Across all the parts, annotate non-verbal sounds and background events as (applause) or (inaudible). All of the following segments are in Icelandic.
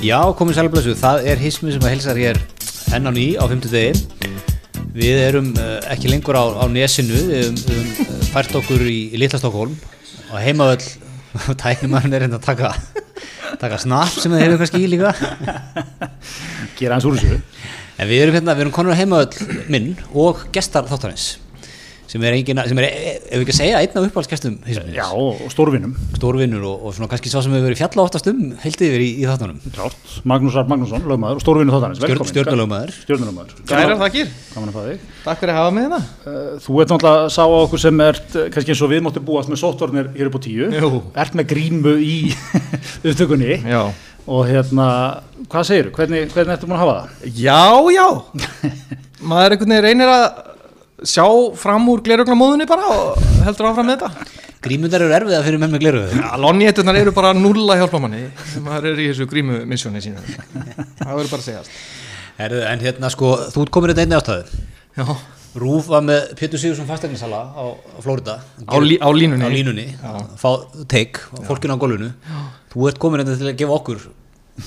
Já, komið sælblössu, það er hismi sem að hilsar hér enn á ný á 50 degi Við erum uh, ekki lengur á, á nesinu, við höfum uh, fært okkur í, í Litla Stokkólm og heimavöll, (laughs) tæknumarinn er hérna að taka, taka snap sem það hefur kannski í líka. Gera hans úr þessu. En við erum hérna, við erum konur á heimavöll minn og gestar þáttanins sem er engin, sem er, ef við ekki að segja, einn af uppáhaldsgestum hismins Já, og stórvinum. Stórvinnur og, og svona kannski sá sem hefur verið fjalla oftast um heilt yfir í, í þáttanum Klárt, Magnús Rapp Magnússon, lögmaður og stórvinu þáttanins Stjórn, Stjórnulögmaður Stjórnulögmaður Gærar þakkir, Gaman að fá þig. Takk fyrir að hafa mig hérna. Uh, Þú ert náttúrulega sá á okkur sem er kannski eins og við máttum búast með sóttvarnir hér upp á tíu. Jú. Ert með grímu í (laughs) upptökunni. Já, og hérna, hvað segir Hvernig, hvernig ertu búin að hafa það? já, já. (laughs) Maður einhvern veginn reynir að sjá fram úr gleruglamóðunni bara og heldur áfram með þetta. Grímundar eru erfiða fyrir menn með gleru Já, Lonnietunar eru bara null að hjálpa manni maður er í þessu grímu missjóni sína. Það verður bara að segjast. Herðu, en hérna sko, þú ert komin þetta einni ástöðu Já, Rúf var með Pétur Sigursson fastegninsala á, á Flórida á, lí, á línunni. Á línunni, fá teik fólkinu á gólfinu. Þú ert komin þetta til að gefa okkur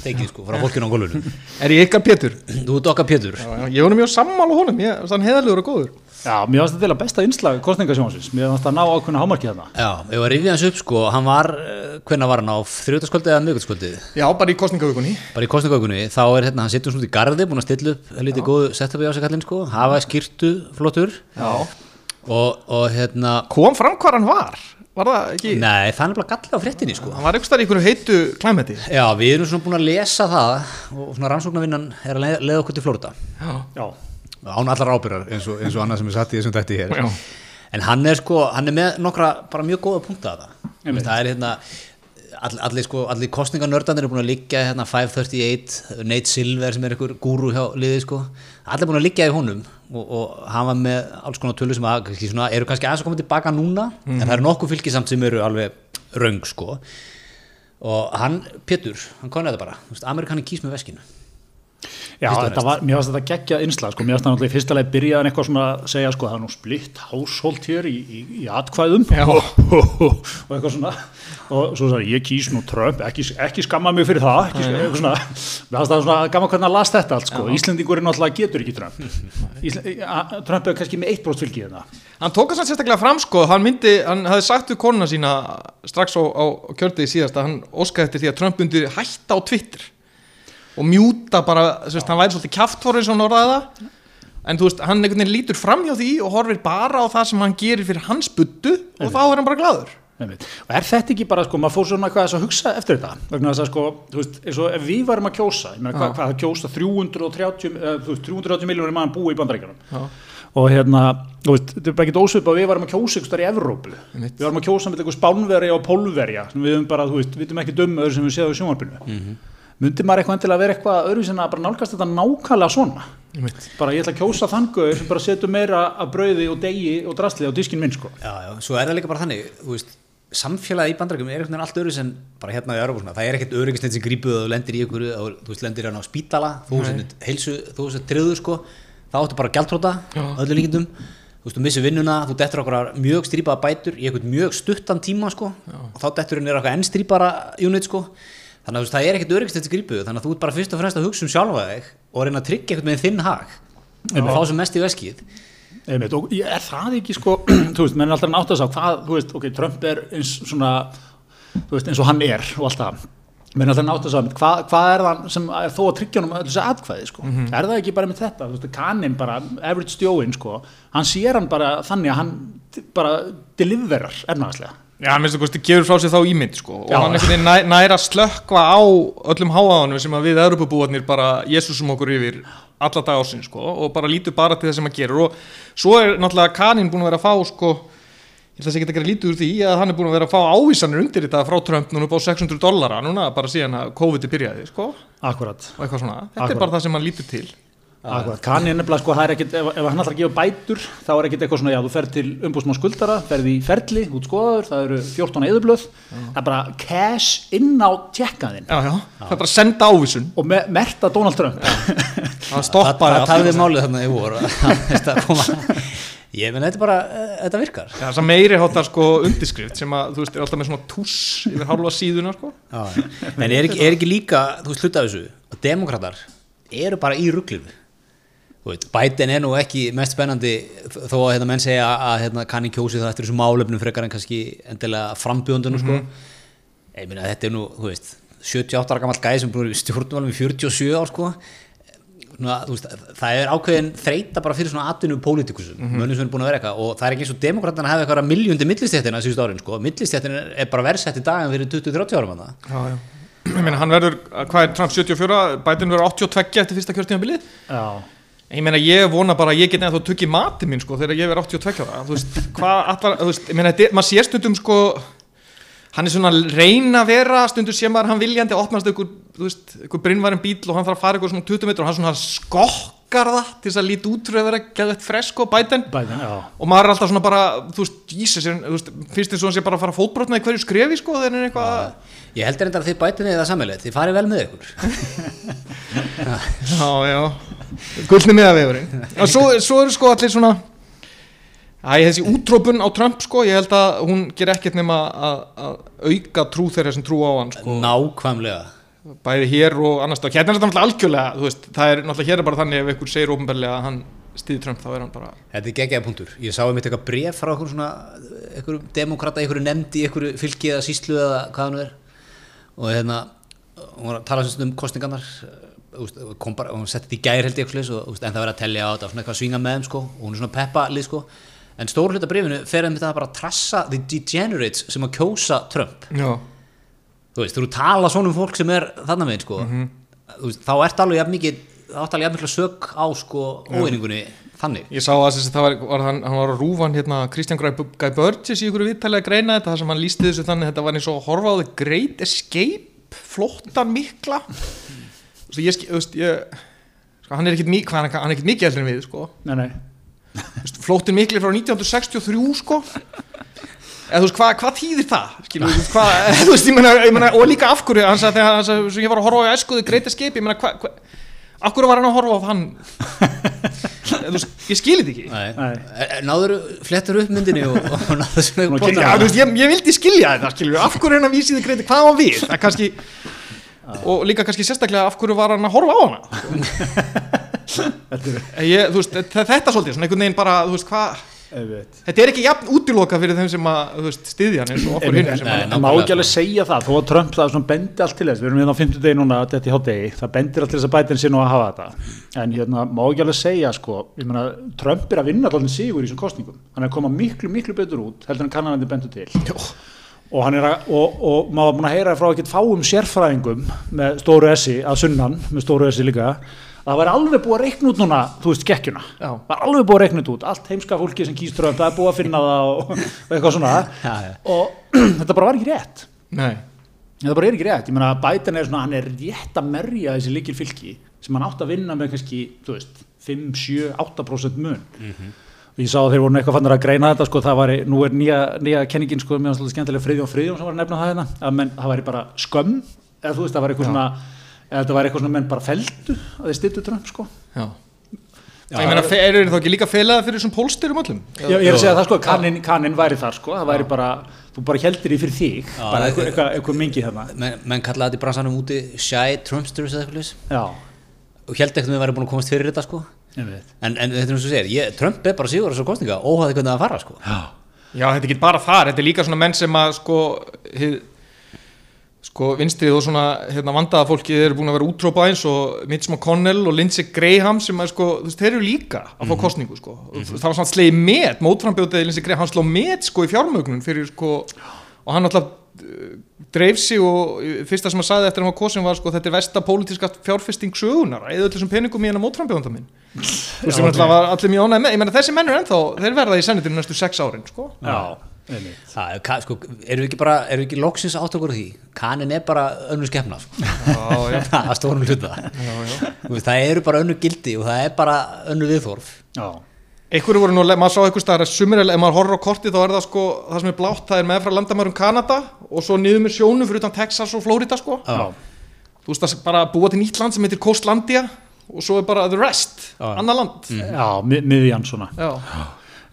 teikið sko, frá fólkinu á gólfinu. Er ég ykkar Pétur? þú ert okkar Pétur. Já, já, ég var mjög sammála honum, ég er heðalegur og góður Já, mér finnst þetta til að besta innslag kostningasjónsins Mér finnst það ná ákveðna hámarki þarna. Já, ef að rifja hans upp sko, hann var eh, hvenær var hann? Á þrjóðarskvöldið eða miðgöldskvöldið Já, bara í kostningavíkunni bara í kostningaugunni, þá er hérna, hann sittur svona út í garði búin að stilla upp lítið góðu setupi á sig kallinn sko, hafa skýrtu flottur. Já. Og, og hérna Kom fram hvað hann var? Var það ekki? nei, það er bara gallið á fréttinni sko. Hann var þar í einhverju heitu klæmeti Já, við erum svona búin að lesa það og svona rannsóknarvinnan er að leið- leiða okkur til Flórida Já, Já, án allar ábyrgar eins og, eins og annað sem er satt í þessum dætti hér. Já. en hann er sko, hann er með nokkra bara mjög góða punkta að það. Það er hérna all, allir sko, allir kostningarnördanir er búin að liggja hérna 538, Nate Silver sem er einhver gúru hjá liði sko. Allir búin að liggja í honum og, og hann var með alls konar tölu sem að, kannski svona, eru kannski aðeins að koma tilbaka núna en það eru nokkuð fylgisamt sem eru alveg röng sko. Og hann, Pétur, hann konaði þetta bara. Amerikanin kýs með veskinu Já, og var, mér finnst þetta geggjað innslag, sko, mér finnst það náttúrulega í fyrsta leið byrjaðan eitthvað svona að segja, sko, það er nú splitt hásholt hér í, í, í atkvæðum og, og eitthvað svona. Og svo sagði ég kýs nú Trump, ekki, ekki skamma mig fyrir það, ekki, eitthvað svona. Mér finnst það svona gaman hvernig að las þetta allt, sko. Íslendingurinn náttúrulega getur ekki Trump. Ísle, a- Trump er kannski með 1% fylgi hérna. Hann tók þess að sérstaklega fram sko, hann myndi, hann hafði sagt við konuna sína strax á, á kjördegi síðast að hann óskaði eftir því að Trump myndi hætta á Twitter og mjúta bara, þú veist, hann væri svolítið hann orðaði það. En þú veist, hann einhvern veginn lítur fram hjá því og horfir bara á það sem hann gerir fyrir hans buddu og þá er hann bara glaður. Einmitt. og er þetta ekki bara, sko, maður fór svona eitthvað að hugsa eftir þetta, vegna þess að sko þú veist, eins og ef við varum að kjósa, meina hvað, hvað það kjósa 330, uh, þú veist, 330 miljónir mann búi í bandarækjunum Já. og hérna, þú veist, þetta er bara ekkert ósvipað við varum að kjósa ykkur þar í Evrópu. Einmitt. við varum að kjósa með eitthvað spánverja og pólverja sem við höfum bara, þú veist, við vitum ekki dömu öðru sem við séum í sjónvarpinu. Mm myndi maður eitthvað endilega vera eitthvað öðru sem að bara nálgast þetta nákvæmlega svona? Bara ég ætla að kjósa þann gauður sem bara setur meira af brauði og degi og drasli á diskin minn sko. Já, já, svo er það líka bara þannig, þú veist, samfélagið í bandarækjum er veginn allt öðru sem bara hérna í Európa, það er ekkert öryggistend sem grípuð og lendir í ykkur, og, þú veist, lendir hérna á spítala, þú veist, heilsu, þú veist, triður sko, þá áttu bara gjaldróta, öllu líkindum, þú veist, þú missir vinnuna, þú dettur okkur mjög strípaða bætur í eitthvað mjög stuttan tíma sko, og þá dettur henni eitthvað enn strípara unit sko, þannig að veist, það er ekkert öryggistend sem grípuð, þannig að þú ert bara fyrst og fremst að hugsa um sjálfa þig og reyna að tryggja eitthvað með þinn hag, og fá sem mest í veskið. Einmitt, og ég- er það ekki sko, (clears throat) þú veist, menn er alltaf að nátt að sá hvað, þú veist, ok, Trump er eins svona, þú veist, eins og hann er og allt það, menn er alltaf að nátt að sá hvað, hvað er það sem er þó að tryggja um öll þessi atkvæði, sko, er það ekki bara með þetta, þú veist, kannin bara, average stjóin, sko, hann sér hann bara þannig að hann bara deliverar ernaðaslega. Já, hann minnst að kosti gefur frá sér þá ímynd sko. Og Já. hann veginn næ, næra slökkva á öllum háaðanum sem að við Europabúarnir bara Jésúsum okkur yfir alla dag ásinn sko og bara lítur bara til það sem að gera og svo er náttúrulega Kanin búin að vera að fá sko ég ætla að segja ekki að gera lítið úr því að hann er búin að vera að fá ávísanir undir þetta frá Trump núna upp á 600 dollara núna bara síðan að COVID er byrjaði sko. Akkurat. og eitthvað svona, þetta er bara það sem hann lítur til Akkurat, kannin nefnilega sko, það er ekkit, ef, ef hann ætlar að gefa bætur, þá er ekkit eitthvað svona, já, þú fer til umbústum á skuldara, ferð í ferli, út skoðaður, það eru 14 eðublöð, það er bara cash inn á tjekkaðinn Já, já, það er bara að senda ávísun. Og me, merta Donald Trump. það Það, stoppar það tafði málið þarna í voru að veist, að ég þetta er bara, uh, þetta virkar. Já, þess að meiri hátar sko undirskrift sem að, þú veist, er alltaf með svona túss yfir halva síðuna, sko. Já, en er ekki, er ekki líka, þú veist, hluta þessu eru bara í rugglinu veit, Biden er nú ekki mest spennandi þó að hérna, menn segja að hérna, kanni kjósi það eftir þessu málefnum frekar en kannski endilega frambjöndunum sko. ég meina þetta er nú, veist 78 ára gammal gæði sem í stjórnvalum í 47 ár sko Svona, veist, það er ákveðin þreita bara fyrir svona atvinnu pólitíkusum, mm -hmm. mönnum sem er búin að vera eitthvað og það er ekki eins og demokraterna hafa eitthvað miljóndi millistjættina síðust árin, sko, millistjættin er bara versett í dagan fyrir 20-30 árum að það Já, já. Ég meina, hann verður, hvað er Trump 74, Biden verður 82 eftir fyrsta kjörtímabilið. Já, Ég meina, ég vona bara að ég get nefnt að tukki mati minn, sko, þegar ég verður 82 ára. Þú veist, hvað allar, þú veist, ég meina, maður sé stundum, sko, hann er svona reyna að vera, stundum sé maður hann viljandi opnast ykkur, þú veist, ykkur brinnværin bíl og hann þarf að fara ykkur svona 20 metrar og hann svona skokkar það til þess að líti út fyrir að vera fresko Biden. Biden, já. Og maður er alltaf svona bara, þú veist, Jesus, er, þú veist, finnst þið svo hann sé bara að fara fótbrotna í hverju skrefi, sko, er eitthvað, ég heldur enda að þið bætið niður það sammeilið, þið farið vel með ykkur. (laughs) Já, já, gullni miðavegurinn. Og svo, svo eru sko allir svona, Æ, þessi útrópun á Trump sko, ég held að hún ger ekkert nema að, að auka trú þeirra sem trú á hann sko, nákvæmlega bæði hér og annars hérna er þetta náttúrulega algjörlega, veist, það er náttúrulega hér er bara þannig ef einhver segir ópenbarlega að hann stýði Trump þá er hann bara, Þetta er geggjaða punktur. Ég sá einmitt eitthvað bref frá einhverjum svona, einhverjum demokrata, einhverjum nefndi, einhverju fylki eða síslu eða hvað hann er. Og hérna, hún var að tala sem um kostningarnar, kom bara, hún setti þetta í gær held ég eitthvað og það verið að tellja á þetta svona eitthvað að svinga með þeim sko og hún er svona peppa lið sko. En stór hluta brefinu fer að bara trassa the degenerates sem að kjósa Trump. já, Þú veist, þú tala svona um fólk sem er þarna meginn sko, þú veist, þá ert alveg jafn mikið, þá ert alveg jafn mikla sök á sko óeiningunni þannig. ég sá að það var, var hann, hann var að rúfan hérna Kristján Guy Guy Burgess í ykkur viðtælega að greina þetta, þar sem hann lísti þessu þannig þetta var eins og að horfa á The Great Escape flottan mikla. Þú veist, ég, veist, ég sko, hann er ekkit, mik- hvað, hann er ekkit mikið eldri en við sko. Nei, nei. Flottin mikli frá 1963 sko eða þú veist, hvað, hvað þýðir það veist, hvað, (laughs) þú veist, ég meina, ég meina og líka af hverju, hann sagði þegar hann sagði, svo ég var að horfa á meina, hvað hva, af hverju var hann að horfa á þann þú veist, ég skilir þetta ekki Nei. Nei. Eh, Náður flettur upp myndinni og, og (laughs) náður svona Nú. Já, þú veist, ég, ég vildi skilja þetta, skilur af hverju er hann að vísi þið greiti, hvað á við það kannski, og líka kannski sérstaklega af hverju var hann að horfa á hana (laughs) ég, þú veist, þetta þetta svolítið, svona einhvern veginn bara, þú veist, hvað Einmitt. þetta er ekki jafn útiloka fyrir þeim sem að, styðja hann eins og okkur hinn En má ekki alveg segja það, þó að Trump það bendi allt til þess, við erum hérna á 50 degi núna þetta í hátdegi, það bendir allt til þess að Biden sé nú að hafa þetta, en hérna má ekki alveg segja sko, ég meina Trump er að vinna allir sigur í þessum kostningum, hann er að koma miklu, miklu betur út, heldur en kannanandi bendur til. Jó. og hann er að, og, og maður var búin að heyra frá ekkert fáum sérfræðingum með stóru essi, að sunnan með stóru essi líka, það væri alveg búið að reikna út núna, þú veist, skekkjuna Já. var alveg búið að reikna út, allt heimska fólki sem kýst Trump, það er búið að finna það og, og eitthvað svona. Já, já. og (clears throat) þetta bara var ekki rétt. Nei, þetta bara er ekki rétt, ég meina Biden er svona hann er rétt að merja þessi líkil fylki sem hann átt að vinna með kannski þú veist, 5, 7, 8% mun. Og ég sá að þeir voru eitthvað fannir að greina þetta sko, það var, nú er nýja, nýja kenningin sko, var svolítið skemmtilega Friðjón Friðjón svona þetta var eitthvað svona menn bara feldu að þeir styttu Trump sko. Já. Ég meina, eru þá ekki líka felaða fyrir þessum pólstyrum öllum? Ég, ég er að segja það sko, kannin, kannin væri þar sko, það væri bara, þú bara heldur í fyrir þig. Já, bara eitthvað, eitthvað, eitthvað mingi þarna. menn, menn kallaði þetta í bransanum úti shy Trumpsters eða eitthvað já, og held ekkert að við væri búin að komast fyrir þetta sko. En, en þetta er eins og segir, ég, Trump er bara sigur þessu kostninga, óhæði hvernig það fara sko. Já, Já, þetta er ekki bara þar, þetta er líka svona menn sem að sko, hið, sko vinstrið og svona hérna, vandaða fólki eru búin að vera útrópa eins og Mitch McConnell og Lindsey Graham sem að sko, þú veist, þeir eru líka að fá kostningu sko, það var svona slegið met mótframbjótið Lindsey Graham, sló met sko í fjármögnun fyrir sko, og hann alltaf uh, dreif sig og uh, fyrsta sem hann sagði eftir að hann var kosin var sko, þetta er versta pólitíska fjárfesting sögunar, eða öllum peningum í hennar mótframbjóðanda minn. Þú veist, alltaf var allir mjög ánægð með, ég meina þessi menn er ennþá, þeir verða í sennitinu næstu sex árin, sko. Já, Það, er sko, erum við ekki bara, erum við ekki loksins átt okkur því kanin er bara önnur skefna sko. Já, já, (laughs) að stórum hluta já, já. Það eru bara önnur gildi og það er bara önnur viðþorf já, Einhverju voru nú, maður sá einhver staðar að sumir, ef maður horfir á kortið þá er það sko, það sem er blátt, það er með frá landamærum Kanada og svo niður með sjónum fyrir utan Texas og Florida sko. Já. Þú veist það bara búa til nýtt land sem heitir Coastlandia og svo er bara the rest, Já. annar land. já, mi- miðjan svona Já,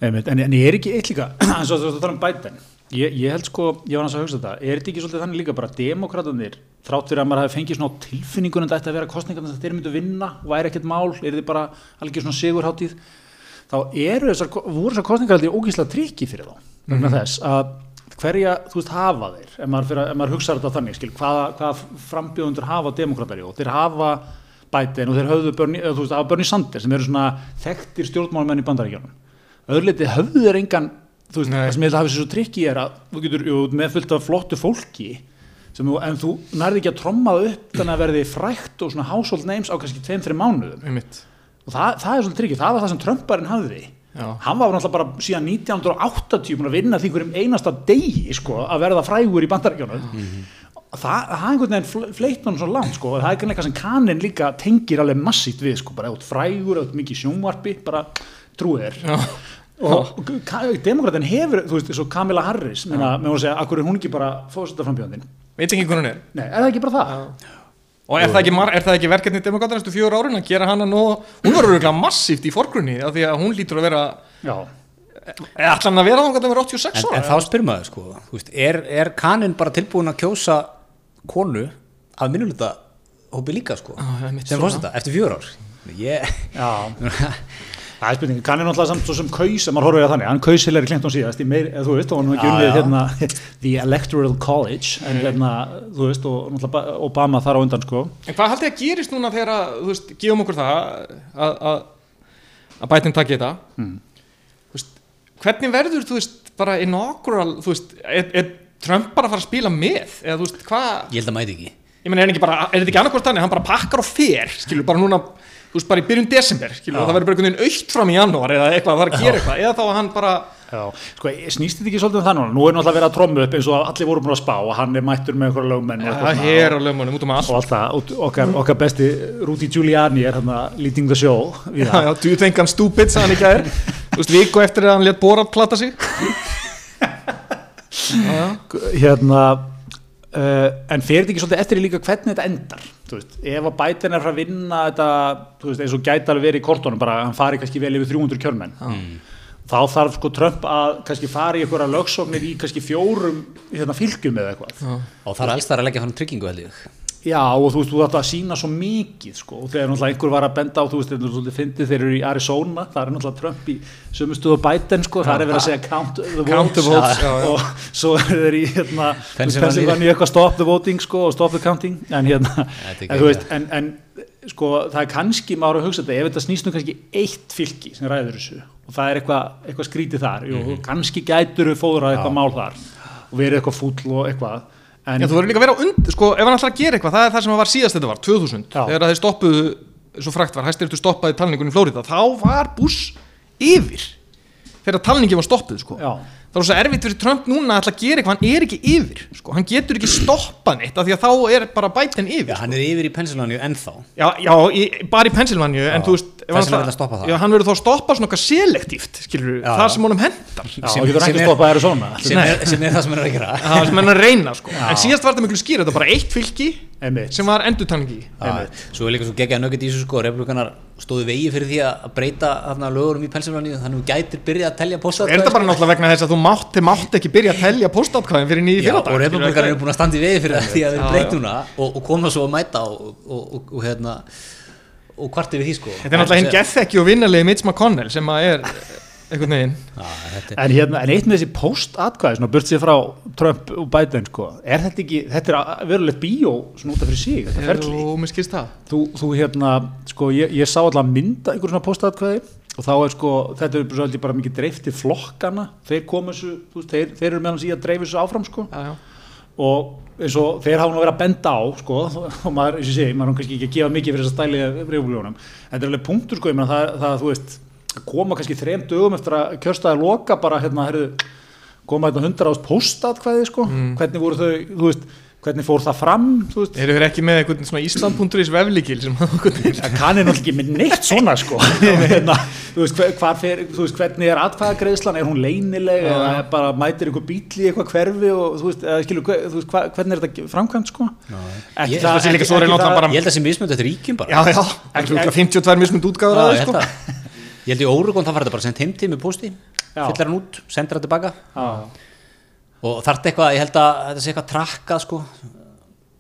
en, en ég er ekki eitt líka. Eins og þú tala um Biden ég, ég held sko, ég var hans að hugsa þetta er þetta ekki svolítið þannig líka bara demokratanir þrátt fyrir að maður hafi fengið svona tilfinningunum þetta að vera kostningarna þetta þeir myndu vinna og væri ekkert mál, er þið bara alveg svona sigurháttíð þá eru þessar, voru þessar kostningar aldrei ógíslega trikki fyrir þá vegna þess að hverja, þú veist, hafa þeir ef maður, maður hugsa þetta þannig, skil hvaða, hvaða frambjóðundur hafa demokratari og þeir hafa Biden og þeir höfðu Bernie, eða, veist, hafa Bernie Sanders sem eru svona þekktir stjórnmálmenn í bandaríkjónum öðruleiti höfðu þeir engan þú veist, Nei. það sem ég held að hafa sér svo trikki er að þú getur jú, með fullt af flottu fólki sem, en þú nærði ekki að tromma það upp þannig að verði frækt og svona household names á kannski 2-3 mánuðum einmitt og það, það er svolítið trikki, það var það sem Trumparinn hafði Já. hann var náttúrulega bara síðan 1980 búin að vinna því hverjum einasta degi sko, að verða frægur í bandaríkjónu það, það er einhvern veginn fl- fleytt hann svo langt sko, það er eitthvað sem kannin líka tengir alveg massíft við sko, bara frægur, mikið sjónvarpi bara trúið Já. Og demokratin hefur, þú veist, eins og Kamila Harris meina, með að segja, akkur er hún ekki bara fósitaframbjöndin veit ekki hvernig hún er. Nei, er það ekki bara það? og er það ekki, mar- er það ekki verkefni demokrata næstu fjögur árin að gera hana nú hún verður örugglega massíft í forgrunni af því að hún lítur að vera Já, eða ætla hann að vera þá að vera 86 en, ára en þá spyrir maður sko þú veist, er, er kaninn bara tilbúin að kjósa konu af minnuluta hópi líka sko Já, já, einmitt. sem fórseta eftir fjör ár? Ég, já (laughs) Það er spurning, kann er náttúrulega samt svo sem kaus, ef maður horfir að þannig, hann kaus Hillary Clinton síðast í meir, eða þú veist, og hann var ekki unnið hérna (laughs) the electoral college, en hérna, þú veist, og náttúrulega Obama þar á undan, sko. en hvað haldið að gerist núna þegar að, þú veist, gefum okkur það að, að, að bætin taki þetta? Mm. þú veist, hvernig verður, þú veist, bara inaugural, þú veist, er, er Trump bara að fara að spila með, eða þú veist, hvað ég held að mæti ekki ég meina, er, er þetta ekki annarkvort þannig, hann bara pakkar og fer, skilur, bara núna þú veist, bara í byrjun desember, skilur, og það verður bara einhvern veginn aukt fram í janúar eða eitthvað, það er að gera eitthvað, eða þá að hann bara Já, sko, snýst þetta ekki svolítið um það núna? Nú er náttúrulega verið að trommu upp eins og allir voru búin að spá og hann er mættur með einhverja lögmenn og, eitthvað svona er á lögmánum út um allt. Og allt það, og okkar, okkar besti Rudy Giuliani er hann að leading the show Já, já, I'm stupid, sagði hann ekki að þér Þú veist, viku eftir að hann létt Borat plata sig. (laughs) Hérna uh, en fer þetta ekki svolítið eftir í líka hvernig þetta endar? Veist, ef að Biden er frá að vinna þetta, veist, eins og gæti alveg verið í kortónum bara að hann fari kannski vel yfir 300 kjörmenn. Þá þarf sko Trump að kannski fara í einhverja lögsóknir í kannski fjórum hérna, fylgjum eða eitthvað. Og það er alls þar að leggja fram tryggingu held ég Já, og þú veist, þú ætti að sína svo mikið sko, og þegar náttúrulega einhver var að benda á þú veist, þeir eru svolítið fyndið, þeir eru í Arizona það er náttúrulega Trump í sömu stuðu Biden sko, það er verið að segja count the votes, Count the votes, já, já. og svo er þeir í hérna, Pennsylvania. Eitthvað stop the voting sko, og stop the counting en hérna, en þú veist en, en sko, það er kannski, maður að hugsa þetta ef þetta snýst nú kannski eitt fylki sem ræður þessu og það er eitthvað, eitthvað skrítið þar Jú, Mhm. kannski gætur við fóðrað eitthvað mál þar og verið eitthvað fúll og eitthvað en, Já, þú verður líka að vera á und, sko, ef hann ætlar að gera eitthvað það er það sem var síðast þetta var, 2000 Já. þegar þeir stoppuðu, svo frækt var hæstirtu stoppaði talningun í Flórida, þá var Bush yfir þegar talningi var stoppuð, sko já, það er svo erfitt fyrir Trump núna að gera eitthvað hann er ekki yfir, sko, hann getur ekki stoppað neitt, af því að þá er bara Biden yfir Já, hann er yfir í Pennsylvania ennþá. Já, já í, bara í Pennsylvania en þú veist það. Já, hann verður þá að stoppa svona eitthvað selektíft skilur það sem honum hendar Sem- sem ekki er- sem er, sem er það sem hann er að gera. (laughs) Það sem hann er að reyna sko. en síðast var þetta miklu skýr, þetta var bara eitt fylki Einmitt. sem var endurtanningi Já, svo er líka svo geggjað nöggit í þessu sko republikanar stóðu vegi fyrir því að breyta lögurum í Pennsylvania þannig að þú gætir byrjað að telja posta er þetta bara náttúrulega vegna þess að þú mátt, þið mátt ekki byrja að telja postátkvæðin fyrir nýði Já, fyrradag. og republikanar eru búin að standa í vegi fyrir því að þeir núna og, og koma svo að mæta og, og, og, og hérna og hvart yfir því sko. Þetta er náttúrulega hinn gethekki og vinnarlegi Mitch McConnell sem að er einhvern veginn. Er, En, hérna, en eitt með þessi post-atkvæði, svona burt sér frá Trump og Biden, sko, er þetta ekki, þetta er verulegt bíó svona út af fyrir sig, þetta ferli. og mér skilst það. Þú, þú hérna, sko, ég, ég sá alltaf mynda einhver svona post-atkvæði og þá er sko, þetta er svolítið bara mikið dreift til flokkana, þeir komu þessu, þú veist, þeir, þeir eru meðan í að dreifa þessu áfram, sko, já, já. og eins og þeir hafa nú verið að benda á, sko, (laughs) og maður, eins og segi, maður er kannski ekki að gefa mikið fyrir þess að stæli þetta er alveg punktur, sko, ég meina það, það, þú veist, að koma kannski þrem dögum eftir að kjörstaði loka bara, hérna, herðu, koma þetta hundra ást postatkvæði, sko, hvernig voru þau, þú veist, hvernig fór það fram, þú veist, eru þeir ekki með einhvern svona Ísland.is veflikil sem einhvern veginn Það kann er náttúrulega ekki með neitt svona sko hérna, þú, veist, fer, þú veist hvernig er atkvæðagreðslan, er hún leynileg Já. eða er bara mætir einhver bíl í eitthvað hverfi og þú veist, eða, skilu, hver, þú veist hva, hvernig er þetta framkvæmt sko ekki Ég- það er náttúrulega bara- ég held að það sé mismönd eftir ríkjum bara já, já, ekki Ekki- 52 mismund útgáður Já, að ég það held sko ég held í Órugon það var þetta bara sendt heim til með posti fyllir hann út, sendir hann tilbaka. Já, og þarf eitthvað, ég held að þetta sé eitthvað trakkað sko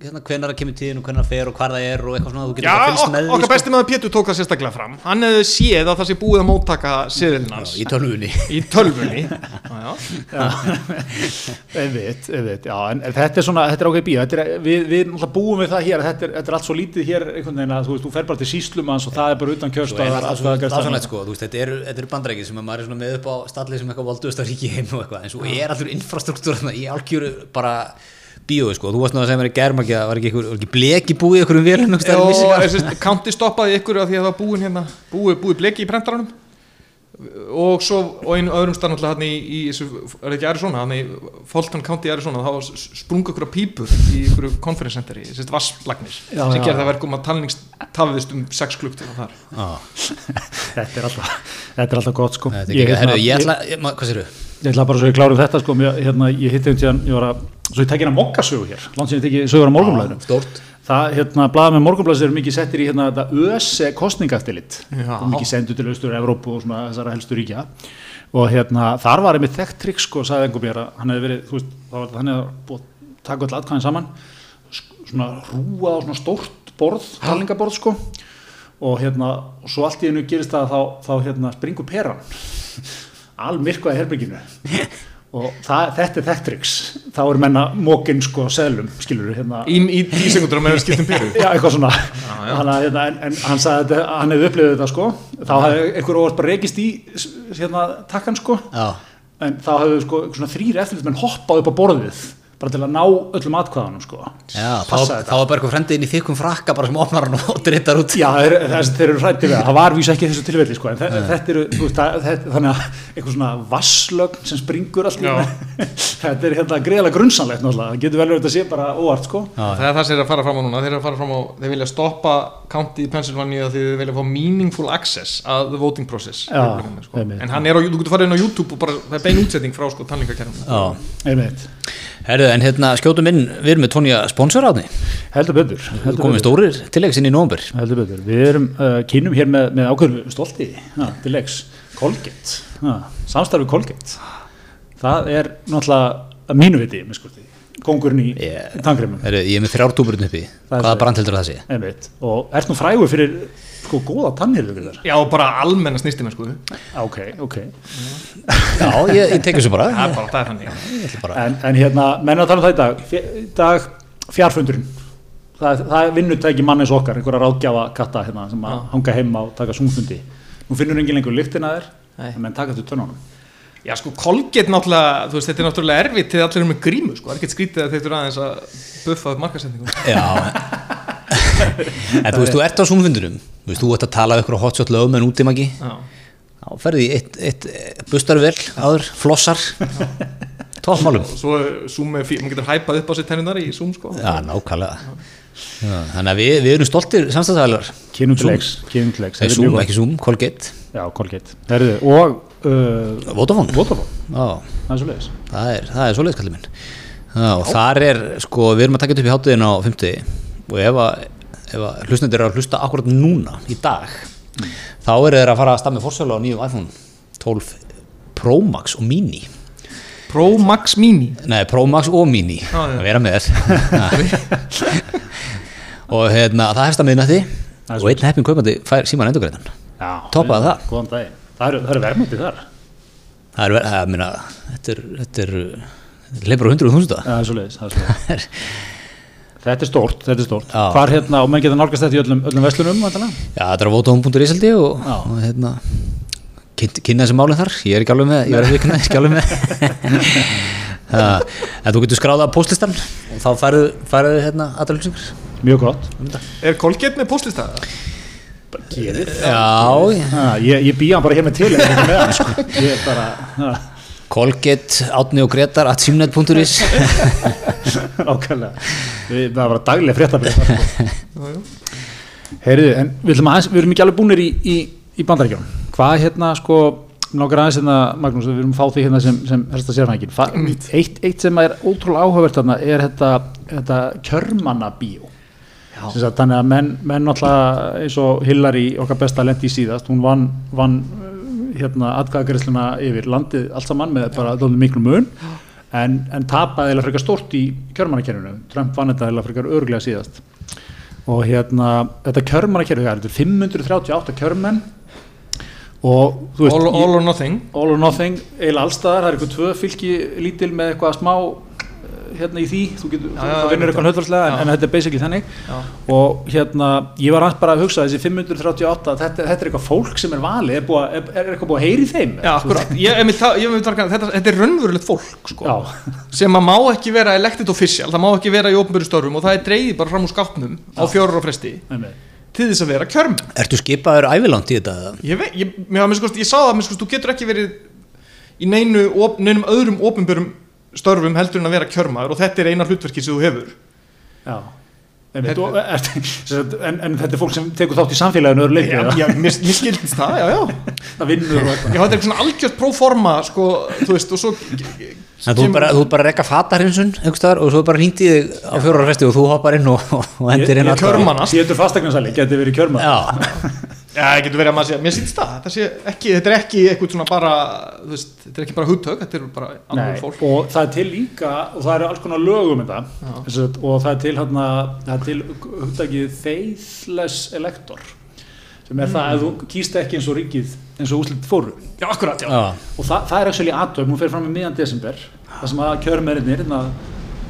hérna, hvenær það kemur tíðin og hvenær það fer og hvar það er og eitthvað svona, þú getur Já, bara fylgst ok, með því okkar sko. besti maður Pétur tók það sérstaklega fram. Hann hefði séð að það sé búið að móttaka seðilinn hans. í tölvunni. Í tölvunni? (laughs) Já, já. einmitt, einmitt, já, en en þetta er svona, þetta er ákveð bíó, þetta er, við, við náttúrulega búum við það hér, þetta er, þetta er allt svo lítið hér einhvern veginn að, þú veist, þú fer bara til síslumans og það er bara utan Svo er kjörstað það svo aðsannlegt sko, þú veist, þetta eru, þetta eru bandrækir sem að maður er svona með upp á stallið sem eitthvað volduðast að ríki heim og eitthvað, en svo er allur infrastruktúr þarna í algjöru bara bíói sko, þú varst nú að segja mér í germa ekki að var ekki, ekki bleki búið ykkur um vélum og county stoppaði ykkur af því að það var búin hérna búið, búið bleki í prentaranum. Og svo og einu öðrum stað náttúrulega hann í, í þessu, er það ekki Arizona? Hann í Fulton County Arizona þá sprungu ykkur pípur í ykkur conference center í þessi vasslagnir sem gerði það verkum að talnings tafðist um 6 klukktíma þar þetta er alltaf, þetta er alltaf gott sko. Er ekki, herru, ég ætla, ég, ma- hvað sér Ég ætla bara svo ég klárum þetta sko, mér, hérna, ég hitti um tíðan, ég var að, svo ég tekja hérna mokkasögu hér, ég tekja sögur á morgunblæðinu. Stórt. Það, hérna, blaða með morgunblæðis eru mikið settir í hérna þetta ÖSE kostningaftilit, Já. mikið sendur til austur Evrópu og svona þessara helstu ríkja. Og hérna, þar var einmitt þekkt trikk sko, sagði einhver mér að hann hefði verið, þú veist, þá var hann hefði búið að taka öll atkvæðin saman, svona rúa á svona stórt borð, talningaborð sko. Og hérna, og svo allt í einu gerist það að þá, þá hérna springur peran almyrkvað í herbygginu og það, þetta er þekkt triks þá er menna mókin sko selum skilur hérna. Í, í 10 sekundur á meðan skiptum peru. Já, eitthvað svona. Hanna, hérna, en, en hann sagði að hann hefði upplifið þetta sko. Þá hefði einhver óvart bara reykist í hérna, takkan sko. Já, en þá hefðu sko þrýr eftirlitsmenn hoppað upp á borðið bara til að ná öllum atkvæðanum sko. Já þá, þá var bara eitthvað fremdið inn í þykkum frakka bara sem opnar hann og (laughs) drittar út. Já, þeir, þess, þeir eru hrættið við það, það var vísa ekki þessu tilfelli sko, en þe þetta eru, þú veist, það, þetta, þannig að eitthvað svona vasslögn sem springur allt í Já. einu. (laughs) þetta er hérna greiðlega grunnsanlegt náttúrulega, það getur vel verið að sé bara óvart sko. það er það sem er að fara fram á núna. Þeir, eru að fara fram á, þeir vilja stoppa county í Pennsylvania því þeir vilja fá meaningful access að the voting process Já, sko. einmitt. en hann er á, þú getur farið inn á YouTube og bara, það er bein útsetting frá sko tannlíkakerfum Herru, en hérna skjótum inn. Við erum með Tónja sponsoráðni Heldur betur, heldur komið betur. stórir tilleggs inn í nómbur Heldur betur, við erum uh, kynum hér með, með ákveður stolti ja, til leiks, Colgate samstarfi Colgate. Það er náttúrulega að mínu viti, miskusti, kongurinn í Yeah. tangremum, ég er með þrjártúburinn uppi. Hvaða svo. brand heldur það sé? einmitt. Og ert nú frægur fyrir sko góða þar já, bara almenna snýstina sko. Ok, ok, Já, ég, ég tek þessu bara. Er bara, það þannig Ég ætla bara en, en hérna menna að tala um það í dag, Fjö- í dag fjárfundurinn það, það er vinnutæki mannis okkar, einhverja ráðgjafa katta hérna, sem að hanga heima og taka sungfundi nú finnur engin lengur lyktina þér Nei. en menn taka þetta tönnunum Já sko, Colgate náttúrulega, þú veist, þetta er náttúrulega erfitt til allir eru með grímu, sko, það er ekkert skrítið að þeir eru aðeins að buffa upp markasendingum. Já. En þú veist, þú ert á súmfundunum Þú veist, þú ert að tala um ykkur á hotshot lögum en út í magi Já. Þá ferði eitt, eitt bustar vel áður, flossar. Tófmálum svo Zoom, fí- maður getur hæpað upp á sér tennunar í Zoom, sko. Já, nákvæmlega. Já, Þannig að við, við erum stoltir samstæðaðalar kynum til leiks, kynum til leiks Það er þetta Zoom, mjög gott. ekki Zoom, Colgate. Já, Colgate, Herðu, og uh, Vodafone. Það er svo leiðis það er, það er svoleiðis kallið minn. Já, og þar er, sko, við erum að taka þetta upp í hátuðin á 50 og ef að, ef að hlustnendur eru að hlusta akkurat núna í dag þá eru þeir að fara að stað með fórsölu á nýjum iPhone 12 Pro Max og Mini. Pro Max Mini. Nei, Pro Max og Mini. Já. að vera með. (laughs) Og hérna, það hefst að Það er og einn heppin kaupandi fær síman endurgreiðan já, Toppaði það. góðan dag, það eru, eru verðmætti þar. Það er, það, minna, þetta er þetta er, leifur á hundruð þúsunda. Já, það er svo leiðis, það er svo leiðis (laughs) Þetta er stórt, þetta er stórt. Já. Hvar hérna, og menn geta nálgast þetta í öllum, öllum vestlunum væntanlega? Já, þetta er á ég og, og hérna kyn- kynna þessi málinn þar, ég er ekki alveg með ég verði ekki, alveg með. (laughs) En þú getur skráða postlistan og þá færðu, færðu hérna aðra lýsingar Mjög gott. Er Colgate með postlista? Gerið Já, Ég, ég býja hann bara hér með til en ekki með hann sko. Ég er bara ha, Colgate, Átni og Gretar at simnet.is (laughs) ákveðlega. Við- Það var daglega fréttabrið sko. Heyriðu, en við, ætlum aðeins, við erum ekki alveg búinir í, í, í bandaríkjum Hvað hérna sko Nákvæmlega aðeins hérna, Magnús, við erum að fá því hérna sem, sem helsta sérnækin eitt, eitt sem er ótrúlega áhugavert þarna er þetta, þetta kjörmannabíó sagt, þannig að menn, menn náttúrulega eins og Hillary okkar besta lendi í síðast hún vann, vann uh, hérna atkvæðagreisluna yfir landið allt saman með bara miklu mun en, en tapaði eða frekar stórt í kjörmannakerfinu. Trump vann þetta eða frekar örglega síðast. Og hérna þetta kjörmannakerfi, það er þetta 538 kjörmenn og þú veist all, all or nothing. All or nothing, eiginlega allstaðar það er eitthvað tvö fylki lítil með eitthvað smá eh, hérna í því, þú getur, Já, þú, vinnur eitthvað hlutvarslega en, en þetta er basically þannig Já. og hérna, ég var hans bara að hugsa þessi 538, þetta, þetta er eitthvað fólk sem er valið, er, búa, er, er eitthvað búið að heyri þeim Já, akkurat, ég, ég, ég, ég, þetta, þetta er raunverulegt fólk sko, Já. sem að má ekki vera elected official, það má ekki vera í ofnböru störfum og það er dreigið bara fram úr skápnum á fjórar á fresti til þess að vera kjörmenn Ertu skipaður ævilant í þetta? eða? ég, veit, ég, sá það, þú getur ekki verið í neinu, op, neinum öðrum ofnbörum störfum heldur en að vera kjörmaður og þetta er eina hlutverki sem þú hefur. Já. Einmitt, Þetta- er, (laughs) sem sagt, en, en þetta er fólk sem tekur þátt í samfélaginu öðru leikni, já, já, mér, mér skildist það, já, já. (laughs) Það vinnur og eitthvað. Já, þetta er svona algjört próforma sko, þú veist, og svo að þú ert bara, bara að rekka fatarinsun einhverstaðar og svo bara hýndi þig á fjórar fresti og þú hoppar inn og, og hendir inn ég- atkvæði. kjörmannast. Pétur fastegnarsali, getur verið kjörmann Já, (laughs) Já, getur verið að maður sé, mér sýnst það. Þetta, sé ekki, þetta er ekki eitthvað svona bara þú veist, þetta er ekki bara hugtök, þetta er bara alveg fólk. og það er til líka og það eru alls konar lög um þetta Þess að, og það er til, hana, það er til hugtakið faithless elector sem er það að þú kýst ekki eins og ríkið eins og úslit fóru. Já, akkurat, já, já, og það, það er actually aðtöfn, hún fer fram í miðan desember það sem að kjörmennir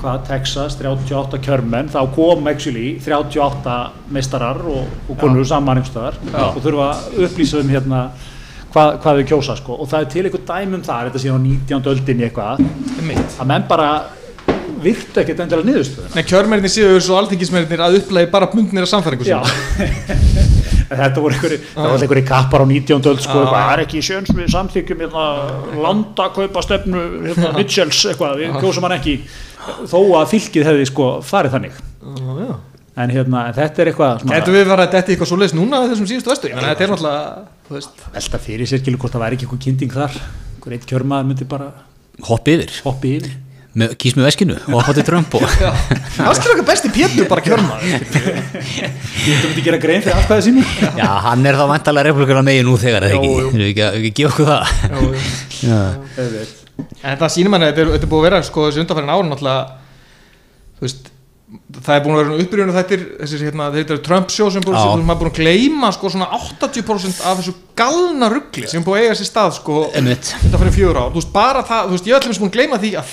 hvað, Texas, 38 kjörmenn þá kom actually 38 meistarar og, og konur saman einhverstaðar Já. og þurfa að upplýsa um hérna hvað, hvað þau kjósa sko. Og það er til einhver dæmum þar, þetta sé á 19. öldinni eitthvað að menn bara virtu ekkert endilega niðurstöðuna. Nei, kjörmerinni séu svo alþingismerinir að upplæði bara bundnir af samfæringu (laughs) Já. Þetta voru einhverju, það var einhverju kappar á 19. öld sko, eitthvað, það er ekki sjöns við samþykjum hérna, landakaupa stefnu hérna, (laughs) Mitchells, eitthvað, við kjósum hann ekki þó að fylkið hefði sko farið þannig. Sinni en hérna, en þetta er eitthvað svona, Gætu við verið að detti eitthvað svo leys núna á þessum síðustu vestu, ég menna þetta er náttúrulega velta fyrir sér skilur hvort það væri ekki eitthvað kynnting þar. Einhver eitt kjörmaður myndi bara hoppi yfir. Hoppi yfir. Með, kýs með veskinu og hoppa til Trump og það skilur okkar besti pétur bara kjörmaður. (laughs) Ég myndi gera grein fyrir alltaf sínu. Já, hann er þá vantalega eða að, að En það sýnir manni að þetta er, búið að vera sko þessi undanfærin ára náttúrulega þú veist, það er búin að vera þetta er þessi hérna, þetta er Trump show sem búin, sem maður búin að gleyma sko svona 80% af þessu galna ruggli sem búin að eiga sér stað sko undanfærin fjögur ár, þú veist bara það þú veist, ég er allir búin að gleyma því að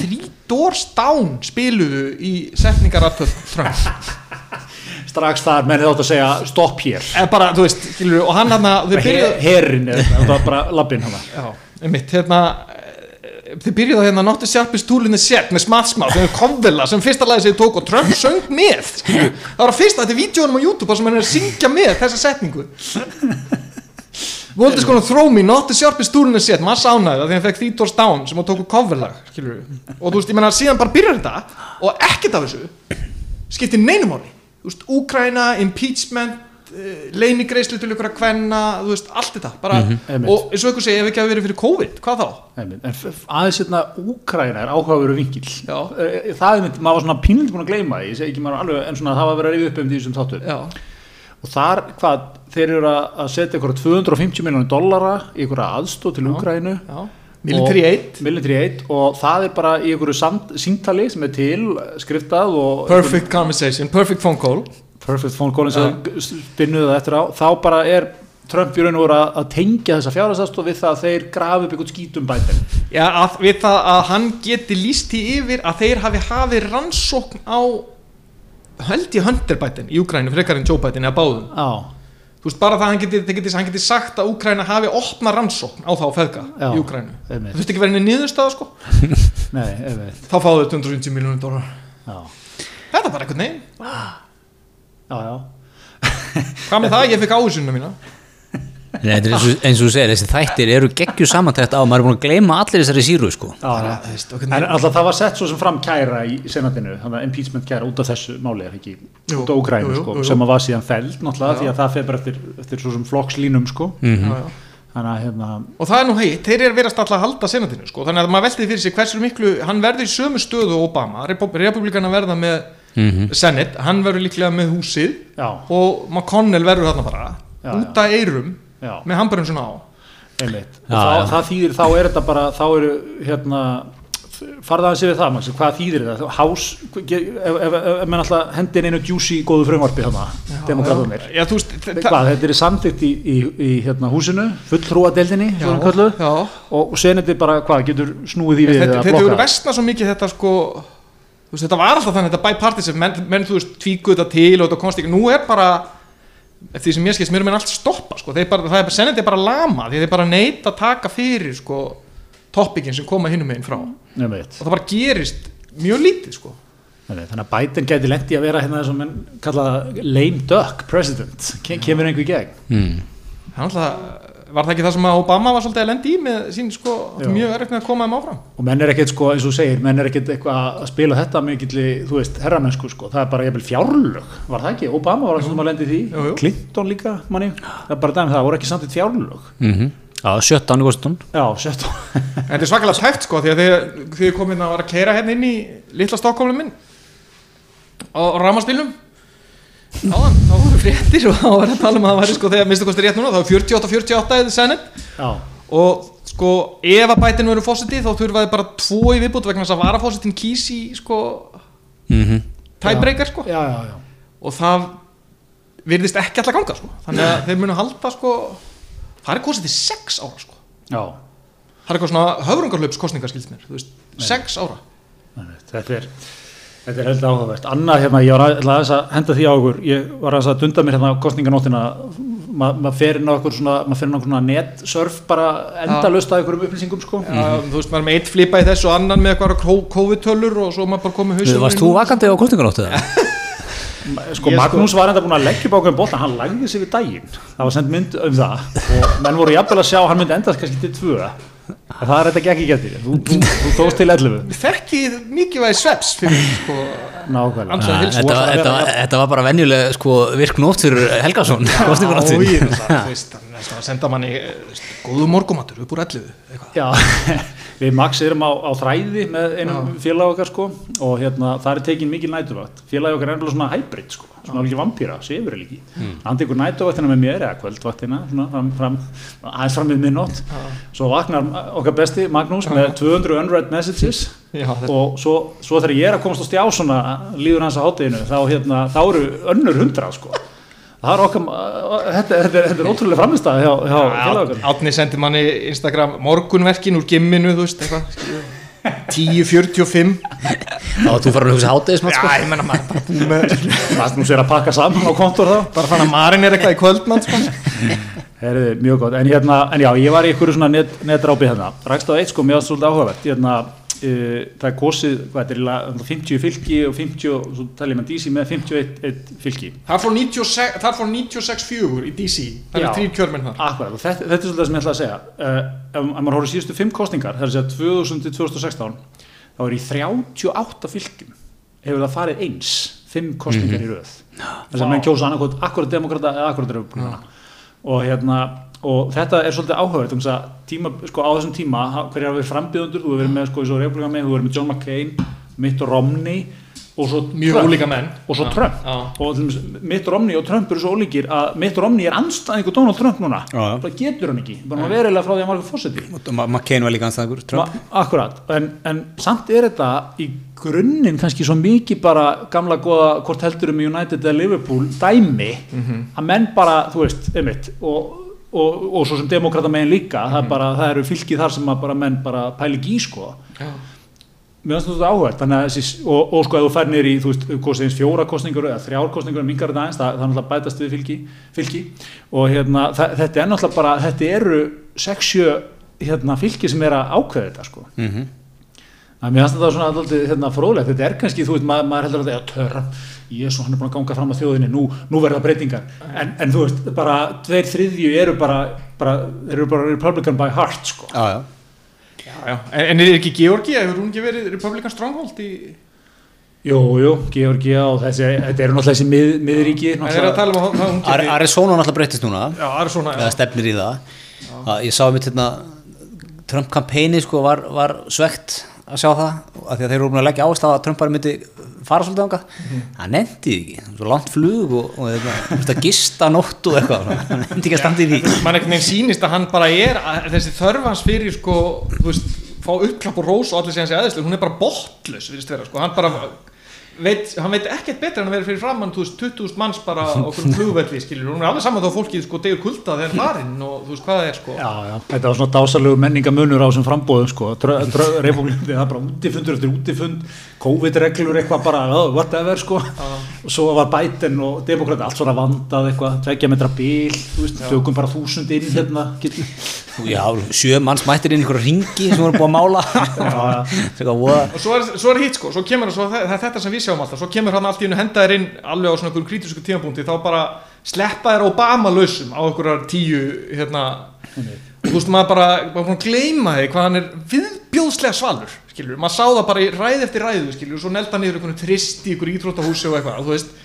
Down spiluðu í setningarartöð Trump (laughs) strax þar mennið átt að segja stopp hér. Eða bara, þú veist, og hann hann að herrin, var bara labbin hann eh, þið byrjuðu að hérna Not the sharpest tool in the shed með smatsmá, sem er komvilla sem fyrsta lagi sem þið tók og Trump söng með skilju. það var að fyrsta, þetta er vídjónum á YouTube sem hann er að syngja með þessa setningu. Voldis konar throw me, not the sharpest tool in the shed. Maður sánaði það því hann fekk Three Doors Down sem hann tók coverlag, skilur og þú veist, ég menna síðan bara byrjar þetta og ekkert af þessu skiptir neinum ári, Úkraina impeachment, uh, leinigreislu til ykkur að kvenna, þú veist, allt þetta bara, einmitt. og eins og ykkur segja, ef ekki hafi verið fyrir COVID, hvað þá? Einmitt, En f- aðeins hérna Úkraina er áhugaveru vingil Já. Eh, Það er mynd, maður var svona pínlítið búin að gleyma ég segi ekki maður alveg, en svona það var að vera að rifja upp um því sem þáttur Já, og þar, hvað, þeir eru að að setja ykkur 250 miljónir dollara í ykkur aðstóð til Úkrainu já, military aid. Military aid og það er bara í ykkur síntali sem er til, skriftað og perfect conversation, perfect phone call perfect phone call eins og spinnuðu það eftir á, þá bara er Trump í raun og voru að, að tengja þessa fjárhastast við það að þeir grafi upp ykkur skítum bætin Já, að, við það að hann geti líst í yfir að þeir hafi hafið rannsókn á held ég Hunter-bætin í Úkrænu frekar en Joe bætin eða báðum. Já, þú veist bara það að hann geti, geti, hann geti sagt að Úkræna hafi opna rannsókn á þá feðga Já, í Úkrænu það þurfti ekki verið niðurstaða sko? (laughs) Nei, einmitt. Þá fáðu þau 250 miljónum dólar Já, þetta er bara eitthvað neginn já, já (laughs) hvað með það, ég fekk áhersunna mína Nei, þetta er eins og, eins og þú segir, þessi þættir eru geggju samantækt á, maður er búin að gleyma allir þessari síru sko. Já, En alltaf það var sett svo sem fram kæra í senatinu, þannig að impeachment kæra út af þessu máli er ekki, Jú, út af Ukrænu jú, jú, sko, jú, jú. sem að var síðan feld náttúrulega Já. því að það fer bara eftir, eftir svo sem flokkslínum sko, Já, já. þannig að hérna, og það er nú heitt, þeir eru verið alltaf að halda senatinu sko. þannig að maður veltiði fyrir sig hversu miklu hann verður í sömu stöðu og Obama republikana verða með Mhm. Senate hann verður líklega með húsið já, og McConnell verður þarna bara Já, út af eirum já. með hamburinn svona á einmitt og Já, þá, já. það þýðir, þá er þetta bara þá eru hérna farða að sér við það, Maxi, hvað þýðir þetta hás, ef, ef, ef, ef menn alltaf hendin einu juicy góðu frumvarpi þarna, demokratunir Já, þú veist, þa- hvað, þetta er samþykkt í, í, í hérna, húsinu, fulltrúadeildinni svo hann kölluð, já. og senandi bara hvað, getur snúið því við Þetta, eða þetta hefur blokkað? vestna svo mikið þetta sko veist, þetta var alltaf þannig, þetta bipartisan menn, menn þú veist, tvíkuð þetta til og þetta komst ekki. Nú er bara, eftir því sem ég skilst mér er menn allt stoppa, sko, þeir bara, það er bara senandi bara lama, því þeir bara neita að taka fyrir sko, topikinn sem koma hinnum meginn frá. Og Einmitt. það bara gerist mjög lítið, sko. Þannig að Biden gæti lendi að vera hérna menn kalla lame duck president, Ke kemur einhver í gegn. Mm. Það er alltaf, var það ekki það sem að Obama var svolítið að lendi í með sín, sko, Já. mjög erfitt með að koma þeim áfram? Og menn er ekkert sko, eins og þú segir, menn er ekkert eitthvað að spila þetta mikilli, þú veist, herramennsku sko, það er bara jafnvel fjárlög, var það ekki? Obama var það sem að lendi því, Jú, jú. Clinton líka manni, það er bara dæmi það, voru ekki samt eitt fjárlög. Mm Já, 17 í Washington. Já, sett En þetta er svakalega tæft sko því að þegar þið komið að var að keira hérna inn í litla Stokkólum minn. Á, á ramaspilnum Áðan, þá voru fréttir og þá var að tala um að það væri sko þegar minnstu kosti rétt núna þá er 48-48 eða já, og sko ef að bætinu verður fósiti þá þurfaði bara tvo í viðbútt vegna þess að varafósitin kýsi sko mm tæbreykar sko. Já, já, já. Og það virðist ekki alltaf ganga sko. Þannig að þeir munu halda sko það er kosið til 6 ára sko. Já, það er eitthvað svona höfrungarlöpskostningar skilst mér þú veist, 6 ára. Nei, þetta er þetta er heldur áhugavert, annað hérna ég var að, aðeins að henda því á okkur ég var aðeins að dunda mér hérna á kostninganóttina maður ma fer inn á okkur svona maður fer inn á okkur svona netsurf bara endalust að einhverjum upplýsingum sko. Já, þú veist, maður er með eitt flipa í þessu og annan með eitthvað COVID-tölur og svo maður bara komið hausinn Varst þú vakandi á kostninganóttu? sko Ég Magnús var enda búin að leggja upp ákveðin bóta hann lagði sig við daginn. Það var sendt mynd um það. Og menn voru jafnvel að sjá að hann myndi endast kannski til tvö. en það er þetta ekki getur þú, þú, þú tókst til 11 Þekkið mikilvægi sveps fyrir sko, heilsu. þetta, var- bara venjuleg sko, virk nótt fyrir Helgason kostninganóttin Ái, það, þú veist, það er að senda manni eh, góðu morgumatur upp úr elliðu eitthvað. Já, (laughs) við Max erum á, á þræði með einum félag okkar sko og hérna það er tekin mikil nætuvakt félag okkar er ennlega svona hybrid sko svona alveg vampýra, sefur líki. Mm. hann tekur nætuvaktina með mér eða kvöldvaktina svona fram, fram, aðeins fram við minnótt svo vaknar okkar besti Magnús með 200 unread messages. Já, og svo, svo þegar ég er að komast á stjá svona líður hans að hátteginu þá, hérna, þá eru önnur hundra sko er okkar, þetta, þetta, er- þetta er ótrúlega framistæði hjá, hjá félag okkar Átni sendi manni Instagram morgunverkin úr gimminu þú veist, eitthvað skilur. 10.45 þá þú farin að hugsa hátegismat Já, sko. ég menna maður Magnús er að pakka saman á kontor þá bara fann að marin er eitthvað í kvöldmann sko. Herði, mjög gott, en, hérna, en já, ég var í einhverju svona net, netrápi hérna, rækst á eitt sko, var svolítið áhugavert, hérna, það er kosið, hvað er, eiginlega 50 fylki og 50, og svo talið maður DC með 51 fylki. Það fór 96 það fór 96-4 í DC það Já. eru þrýr kjörmenn þar Akkurat, þetta, þetta er svolítið það sem ég ætla að segja, uh, ef, ef maður horfður síðustu fimm kostningar, það er að segja 2000 til 2016, þá er í 38 fylgjum, hefur það farið eins, fimm kostningar í röð. Þess að menn kjósa annarkot akkurat demokrata eða akkurat republikana. Og hérna, og þetta er svolítið áhugavert um þess að tíma, sko, á þessum tíma hafa verið frambjöðundur, þú hefur verið með sko, í með, þú hefur verið með John McCain, Mitt Romney og svo mjög Trump. ólíka menn. Og svo Já, Trump. já. og til dæmis Mitt Romney og Trump eru svo ólíkir að Mitt Romney er anstæðingur Donald Trump núna. Já, já. það getur hann ekki, bara verilega frá því að hann var ekki fósiti McCain var líka anstæðingur Trump. Akkurat, en, en samt er þetta í grunninn kannski svo mikið bara gamla góða hvort heldur um United eða Liverpool dæmi að menn bara, þú veist, einmitt og, og, og svo sem demokrata megin líka það, er bara, það eru fylkið þar sem bara menn bara pæli ekki í sko Já. Mér finnst þetta þessi, og, og sko að þú fær nýr í, veist, fjóra kostningur eða þrjár kostningur, mingar þetta aðeins, það, það er náttúrulega bætast við fylki, fylki og hérna, það, þetta er náttúrulega bara, þetta eru 6-7 hérna, fylki sem er að ákveða þetta, sko. mm -hmm. Það mér finnst þetta svona alltaf hérna, fróðlegt, þetta er kannski, þú veist, maður, maður heldur að þetta er törra, jésu, hann er búin að ganga fram á þjóðinni, nú, nú verða breytingar, en, en þú veist, bara tveir þriðju eru bara, bara, eru bara Republican by heart, sko. já, já. Já, já. En, en er ekki Georgi, hefur hún ekki verið Republican Stronghold í Jú, jú, Georgia og þessi, þetta eru náttúrulega þessi mið, miðríki, Það er að tala um að Arizona náttúrulega breytist núna. Já, það er svona eða stefnir í það. Að ég sá mitt hérna Trump-kampæni sko var, var svegt að sjá það af því að þeir eru búin að leggja áherslu á að Trump bara myndi fara svolítið ánga hann nefndi því ekki, langt flug og, og þetta, þú veist, að gista nótt og eitthvað hann nefndi ekki að standa í því. mann einhvern veginn sýnist að hann bara er þessi þörfans fyrir sko þú veist, fá uppklapp og rós og allir segja hans í aðeinslu hún er bara vera sko hann bara veit, hann veit ekkert betur en að vera fyrir framann þú veist, 20.000 manns bara okkur flugvelli skilur, hún er alveg saman þá fólkið sko degur kulda þegar (laughs) farinn og þú veist hvað það er sko. Já, já, þetta var svona dásalegu menningamunur á þessum frambóðum sko, republikandi, það bara útifundur eftir útifund, COVID-reglur eitthvað bara, oh, whatever sko. Og svo var Biden og demokrati allt svona vandað eitthvað, tveggja metra bíl þú veist, tökum bara þúsund inn hérna já, sjö manns mættir inn í einhverja ringi sem voru búið að mála. (laughs) Og svo er, svo er hitt sko, svo kemur svo, það, það er þetta sem við sjáum alltaf, svo kemur hann allt í hennu henda þér inn alveg á svona kritísku tímapunkti þá bara sleppa þér Obama lausum á einhverjar tíu hérna, og þú veist maður bara, bara gleyma því hvað hann er viðbjóðslega svalur skilur, maður sá það bara í ræð eftir ræðu skilur, og svo nelda niður einhvern trist í einhverju íþróttahúsi og eitthvað, þú veist.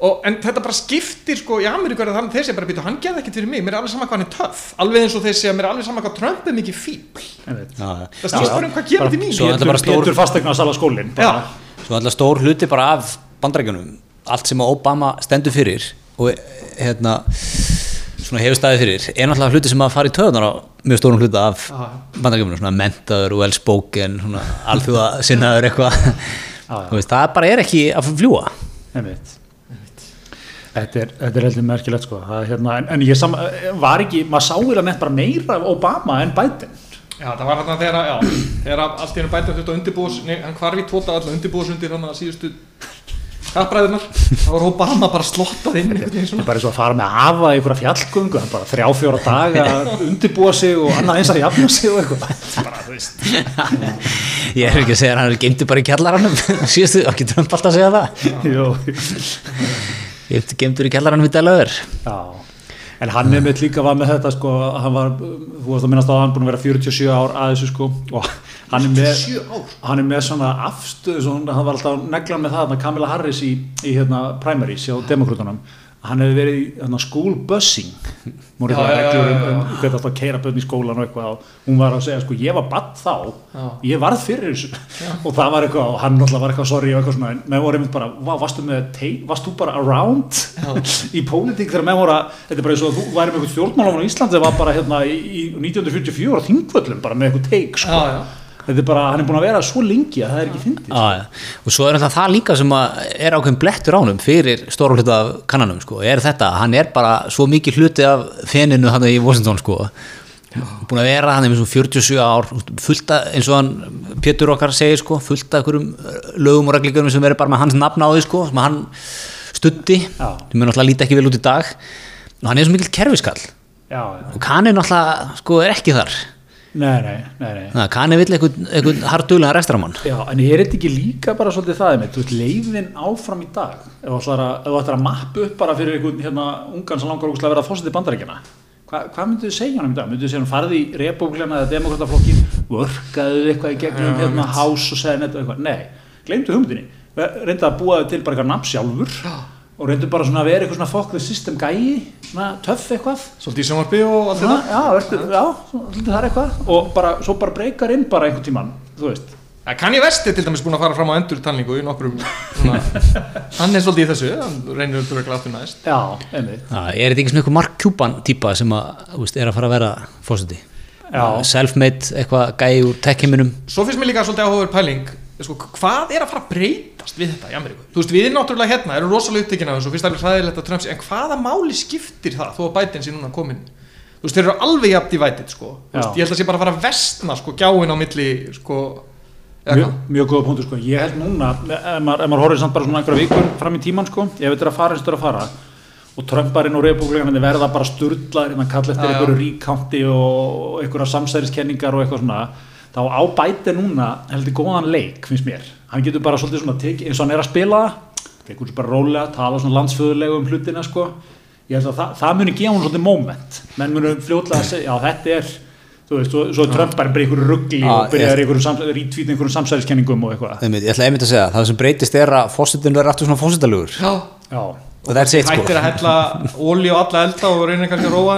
Og, en þetta bara skiptir sko í Ameríku er þannig þessi bara býta, hann geði ekkert fyrir mig mér er alveg sama hvað hann er töff, alveg eins og þessi að mér er alveg sama hvað Trump er mikið fíbl það snýst bara um hvað mín. Svo- þetta er bara stór- Pétur fastegna að sala skólinn Já, Svo alltaf stór hluti bara af bandarækjunum allt sem Obama stendur fyrir og hérna svona hefur staðið fyrir er náttúrulega hluti sem að fara í töðunar á mjög stórum hluta af bandarækjunum, svona mentaður og well-spoken, svona alþjóða sinnaður eitthvað. (laughs) Já. Þú veist, það bara er ekki að fljúa einmitt Þetta er, þetta er heldur merkilegt sko. Það, hérna, en, en ég sam, var ekki, maður sá eiginlega neitt bara meira af Obama en Biden? Já, það var þarna þegar, að- já, þegar að allt í hennu bæta þetta undirbúðs, nei, hann hvarf í tóta allar undirbúðs undir hann að síðustu kappræðunar, þá var Obama bara slottað inn Það er bara eins og að fara með afa í einhverja fjallgöngu bara þrjá fjóra daga að undirbúa sig og annað eins að jafna sig og eitthvað. Bara, þú veist. Ég er ekki að segja að hann gemdi bara í kjallaranum. Síðustu, ekki Trump alltaf að segja það? Gemdur í kjallaranum í já. En hann er með líka var með þetta sko, hann var, þú veist að minnast að hann búin að vera 47 ár að þessu sko. Og hann er með, 47 ár? hann er með svona afstöðu, svona, hann var alltaf neglan með það, þarna Kamila Harris í, í hérna primaries hjá demokrátunum, hann hefði verið í hérna, um, já. um hvernig alltaf að keira bönn í skólan og eitthvað og hún var að segja sko, ég var badd þá, Já. ég varð fyrir þessu og það var eitthvað, og hann náttúrulega var eitthvað sorry og eitthvað svona, en menn voru einmitt bara, "Vá, varstu með tei- varst þú bara around (laughs) í pólitík þegar menn voru að, þetta er bara eins og þú væri með eitthvað stjórnmálafan í Íslandi það var bara hérna í, í 1944 á þingvöllum bara með eitthvað teik sko. Já, já. Þetta er bara, hann er búin að vera svo lengi að það er ekki fyndið Já, já. og svo er alltaf það líka sem að er ákveðin blettur ánum fyrir stóra hluta af kannanum sko, er þetta, hann er bara svo mikið hluti af feninu hann í Washington sko, búin að vera hann eins og 47 ár, fullt af eins og hann Pétur okkar segir sko, fullt af einhverjum lögum og reglíkjum sem verður bara með hans nafn á því sko, sem hann Já. sem er náttúrulega líti ekki vel út í dag. Og hann er svo mikil kerfiskall. Já, já. og kanni náttúrulega sko er ekki þar Nei, nei, nei, nei. Kanni vill einhvern hardulega rekstramann Já, en er þetta ekki líka bara svolítið það með, þú veist, leiðin áfram í dag ef þú ætlar að, ef þú ætlar að mappa upp bara fyrir einhvern hérna ungan sem langar að vera fórseti bandarækjana Hva, hvað mynduðu segja hann um það? Mynduðu segja hann farði í repúblina eða demokrataflokkin vörkaðu eitthvað í gegnum Já, hérna hás og segja neitt eitthvað? Nei, gleymdu hugmyndinni. Reynda að búa þau til bara eitthvað nafn sjálfur og reyndu bara svona að vera eitthvað svona fuck the system gæi, svona töff eitthvað Svolítið í sjónvarpi og allt þetta. já, verður, já, svolítið það er eitthvað og bara, svo bara breykar inn bara einhvern tíman þú veist Ja, Kanye West er til dæmis búin að fara fram á endurtalningu í nokkrum svona, (laughs) hann er svolítið í þessu, hann reynir að durra aftur næst. Já, einmitt. Já, er þetta ekki svona eitthvað Mark Cuban típa sem að, þú veist, er að fara að vera fósiti? Já. Self-made, eitthvað gæi úr tech-heiminum. Svo finnst mér líka svolítið áhugaður pæling, sko, hvað er að fara að breytast við þetta í Ameríku? Þú veist, við erum náttúrulega hérna, erum rosalega upptekinn af þessu finnst alveg hræðilegt að Trump sé, en hvaða máli skiptir það þó að Biden sé núna komin? Þú veist, þeir eru alveg jafn divided, sko. Þú Veist, ég held að sé bara að fara að vestna, sko, gjáin á milli, sko, eða Mjög, góða punktur sko. Ég held núna, ef maður, maður horfir samt bara svona einhverja vikur fram í tíman sko, ef þetta er að fara þetta er að fara og Trumparinn og republikanandi verða bara sturlaðir innan kall eftir einhverju ríkánti og einhverja samsæriskenningar og eitthvað svona þá á bæti núna heldur góðan leik, finnst mér. Hann getur bara svolítið svona tekið eins og hann er að spila tekur svo bara rólega, tala svona landsföðulegu um hlutina sko. Ég held að það, það muni gefa hún svolítið moment. Menn muni fljótlega að segja, já þetta er þú veist, svo, svo Trump bara einhverju ruggli og byrjar einhverju sams, rítvíð einhverjum samsæliskenningum og eitthvað. Ég ætla einmitt að segja, það sem breytist er að fósitin verður aftur svona fósitalugur. Já. Já, it, sko. Hættir að hella ólí og alla elda og reynir kannski að róa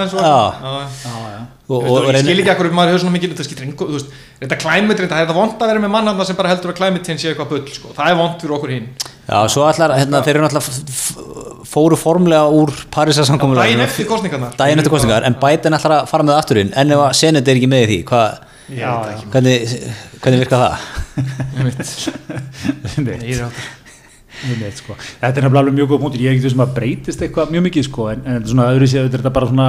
og, Ég og, veit, ég skil ekki akkur maður hefur svona mikið þetta skiptir engu, þú veist, þetta climate það er vond að vera með mann sem bara heldur að climate change sé eitthvað bull, sko, það er vond fyrir okkur hinn já, svo allar, hérna, þeir eru náttúrulega fóru formlega úr Parísar samkomulega daginn eftir kostningarnar daginn eftir kostningar, en Biden ætlar að fara með það afturinn, en ef að Senate er ekki með í því hvað, hvernig, hvernig virka það? Einmitt. Einmitt, sko. Þetta er alveg mjög góð punktur, ég er ekki þessum að breytist eitthvað mjög mikið sko, en, en svona öðru séð þetta er bara svona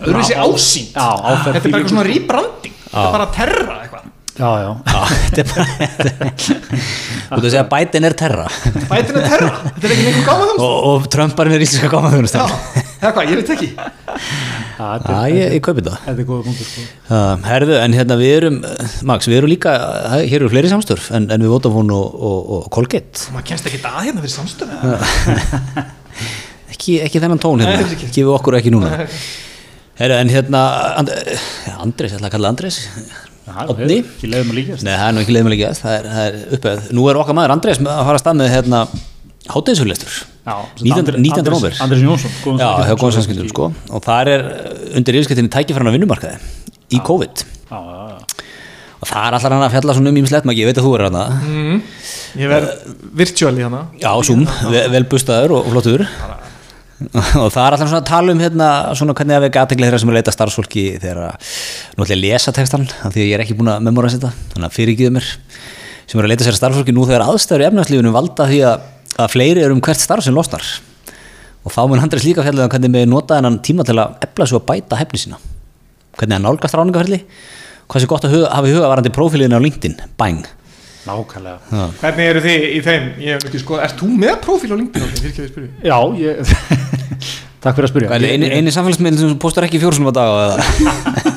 öðruvísi á- ásýnd. Já, áferð þetta er bara eitthvað svona sko. rebranding. Þetta er bara terra eitthvað. Já, já, Já, þetta er bara Þú veist að Biden er terra. Bætin er terra, þetta er ekki einhver gáma þú og, og Trumparinn er íslenska já, Já, eða hvað, ég veit ekki Er- ég, ég kaupi það þetta er góð punktur sko. uh, Herðu, en hérna við erum Max, við erum líka, hér eru fleiri samstörf en, en við Vodafone og, og, og Colgate. Maður kennst ekki að hérna fyrir samstöð (laughs) ekki, ekki þennan tón hérna, gefið okkur ekki núna. Herðu, en hérna And, Andres, ég ætla að kalla Andres Já, Oddný? Ekki leiðum að líkast Nei, það er nú ekki leiðum að líka það er, það er uppið, nú er okkar maður Andres að fara að stað með hérna hátæðishulistur Já, 19. 19. nóvember. Andris Jónsson góðan Já, hjá samskiptum sko og það er uh, undir yfirskiptinni tækifæran á vinnumarkaði í COVID Já, já, já. og það er allar hann að fjalla svona um ímislegt maður, ég veit að þú er hana mm. ég verð virtual í hana Já, Zoom, vel, vel bustaður og, flottur og það er allar svona að tala um hérna svona hvernig að við gatinglega þeirra sem er að leita starfsfólki þegar að, nú ætla ég að lesa textan af því að ég er ekki búin að memóra þetta þannig að fyrirgiðu mér sem er að leita sér að starfsfólki nú þegar aðstæður í efnarslífunum valda því að, að fleiri eru um hvert starf sem losnar. Og þá mun Andres líka fjallið um hvernig við nota þennan tíma til að efla svo að bæta hefni sína. Hvernig að nálgast ráningaferli hvað sé gott að huga, hafa í huga varandi prófílinu á LinkedIn, bang Nákvæmlega. Já. hvernig eru þið í þeim, ég hef ekki sko ert þú með prófíl á LinkedIn? Okay, fyrir ekki að við spyrja Já, ég (laughs) Takk fyrir að er eini, eini samfélagsmiðl sem þú postar ekki fjórsum á dag. (laughs)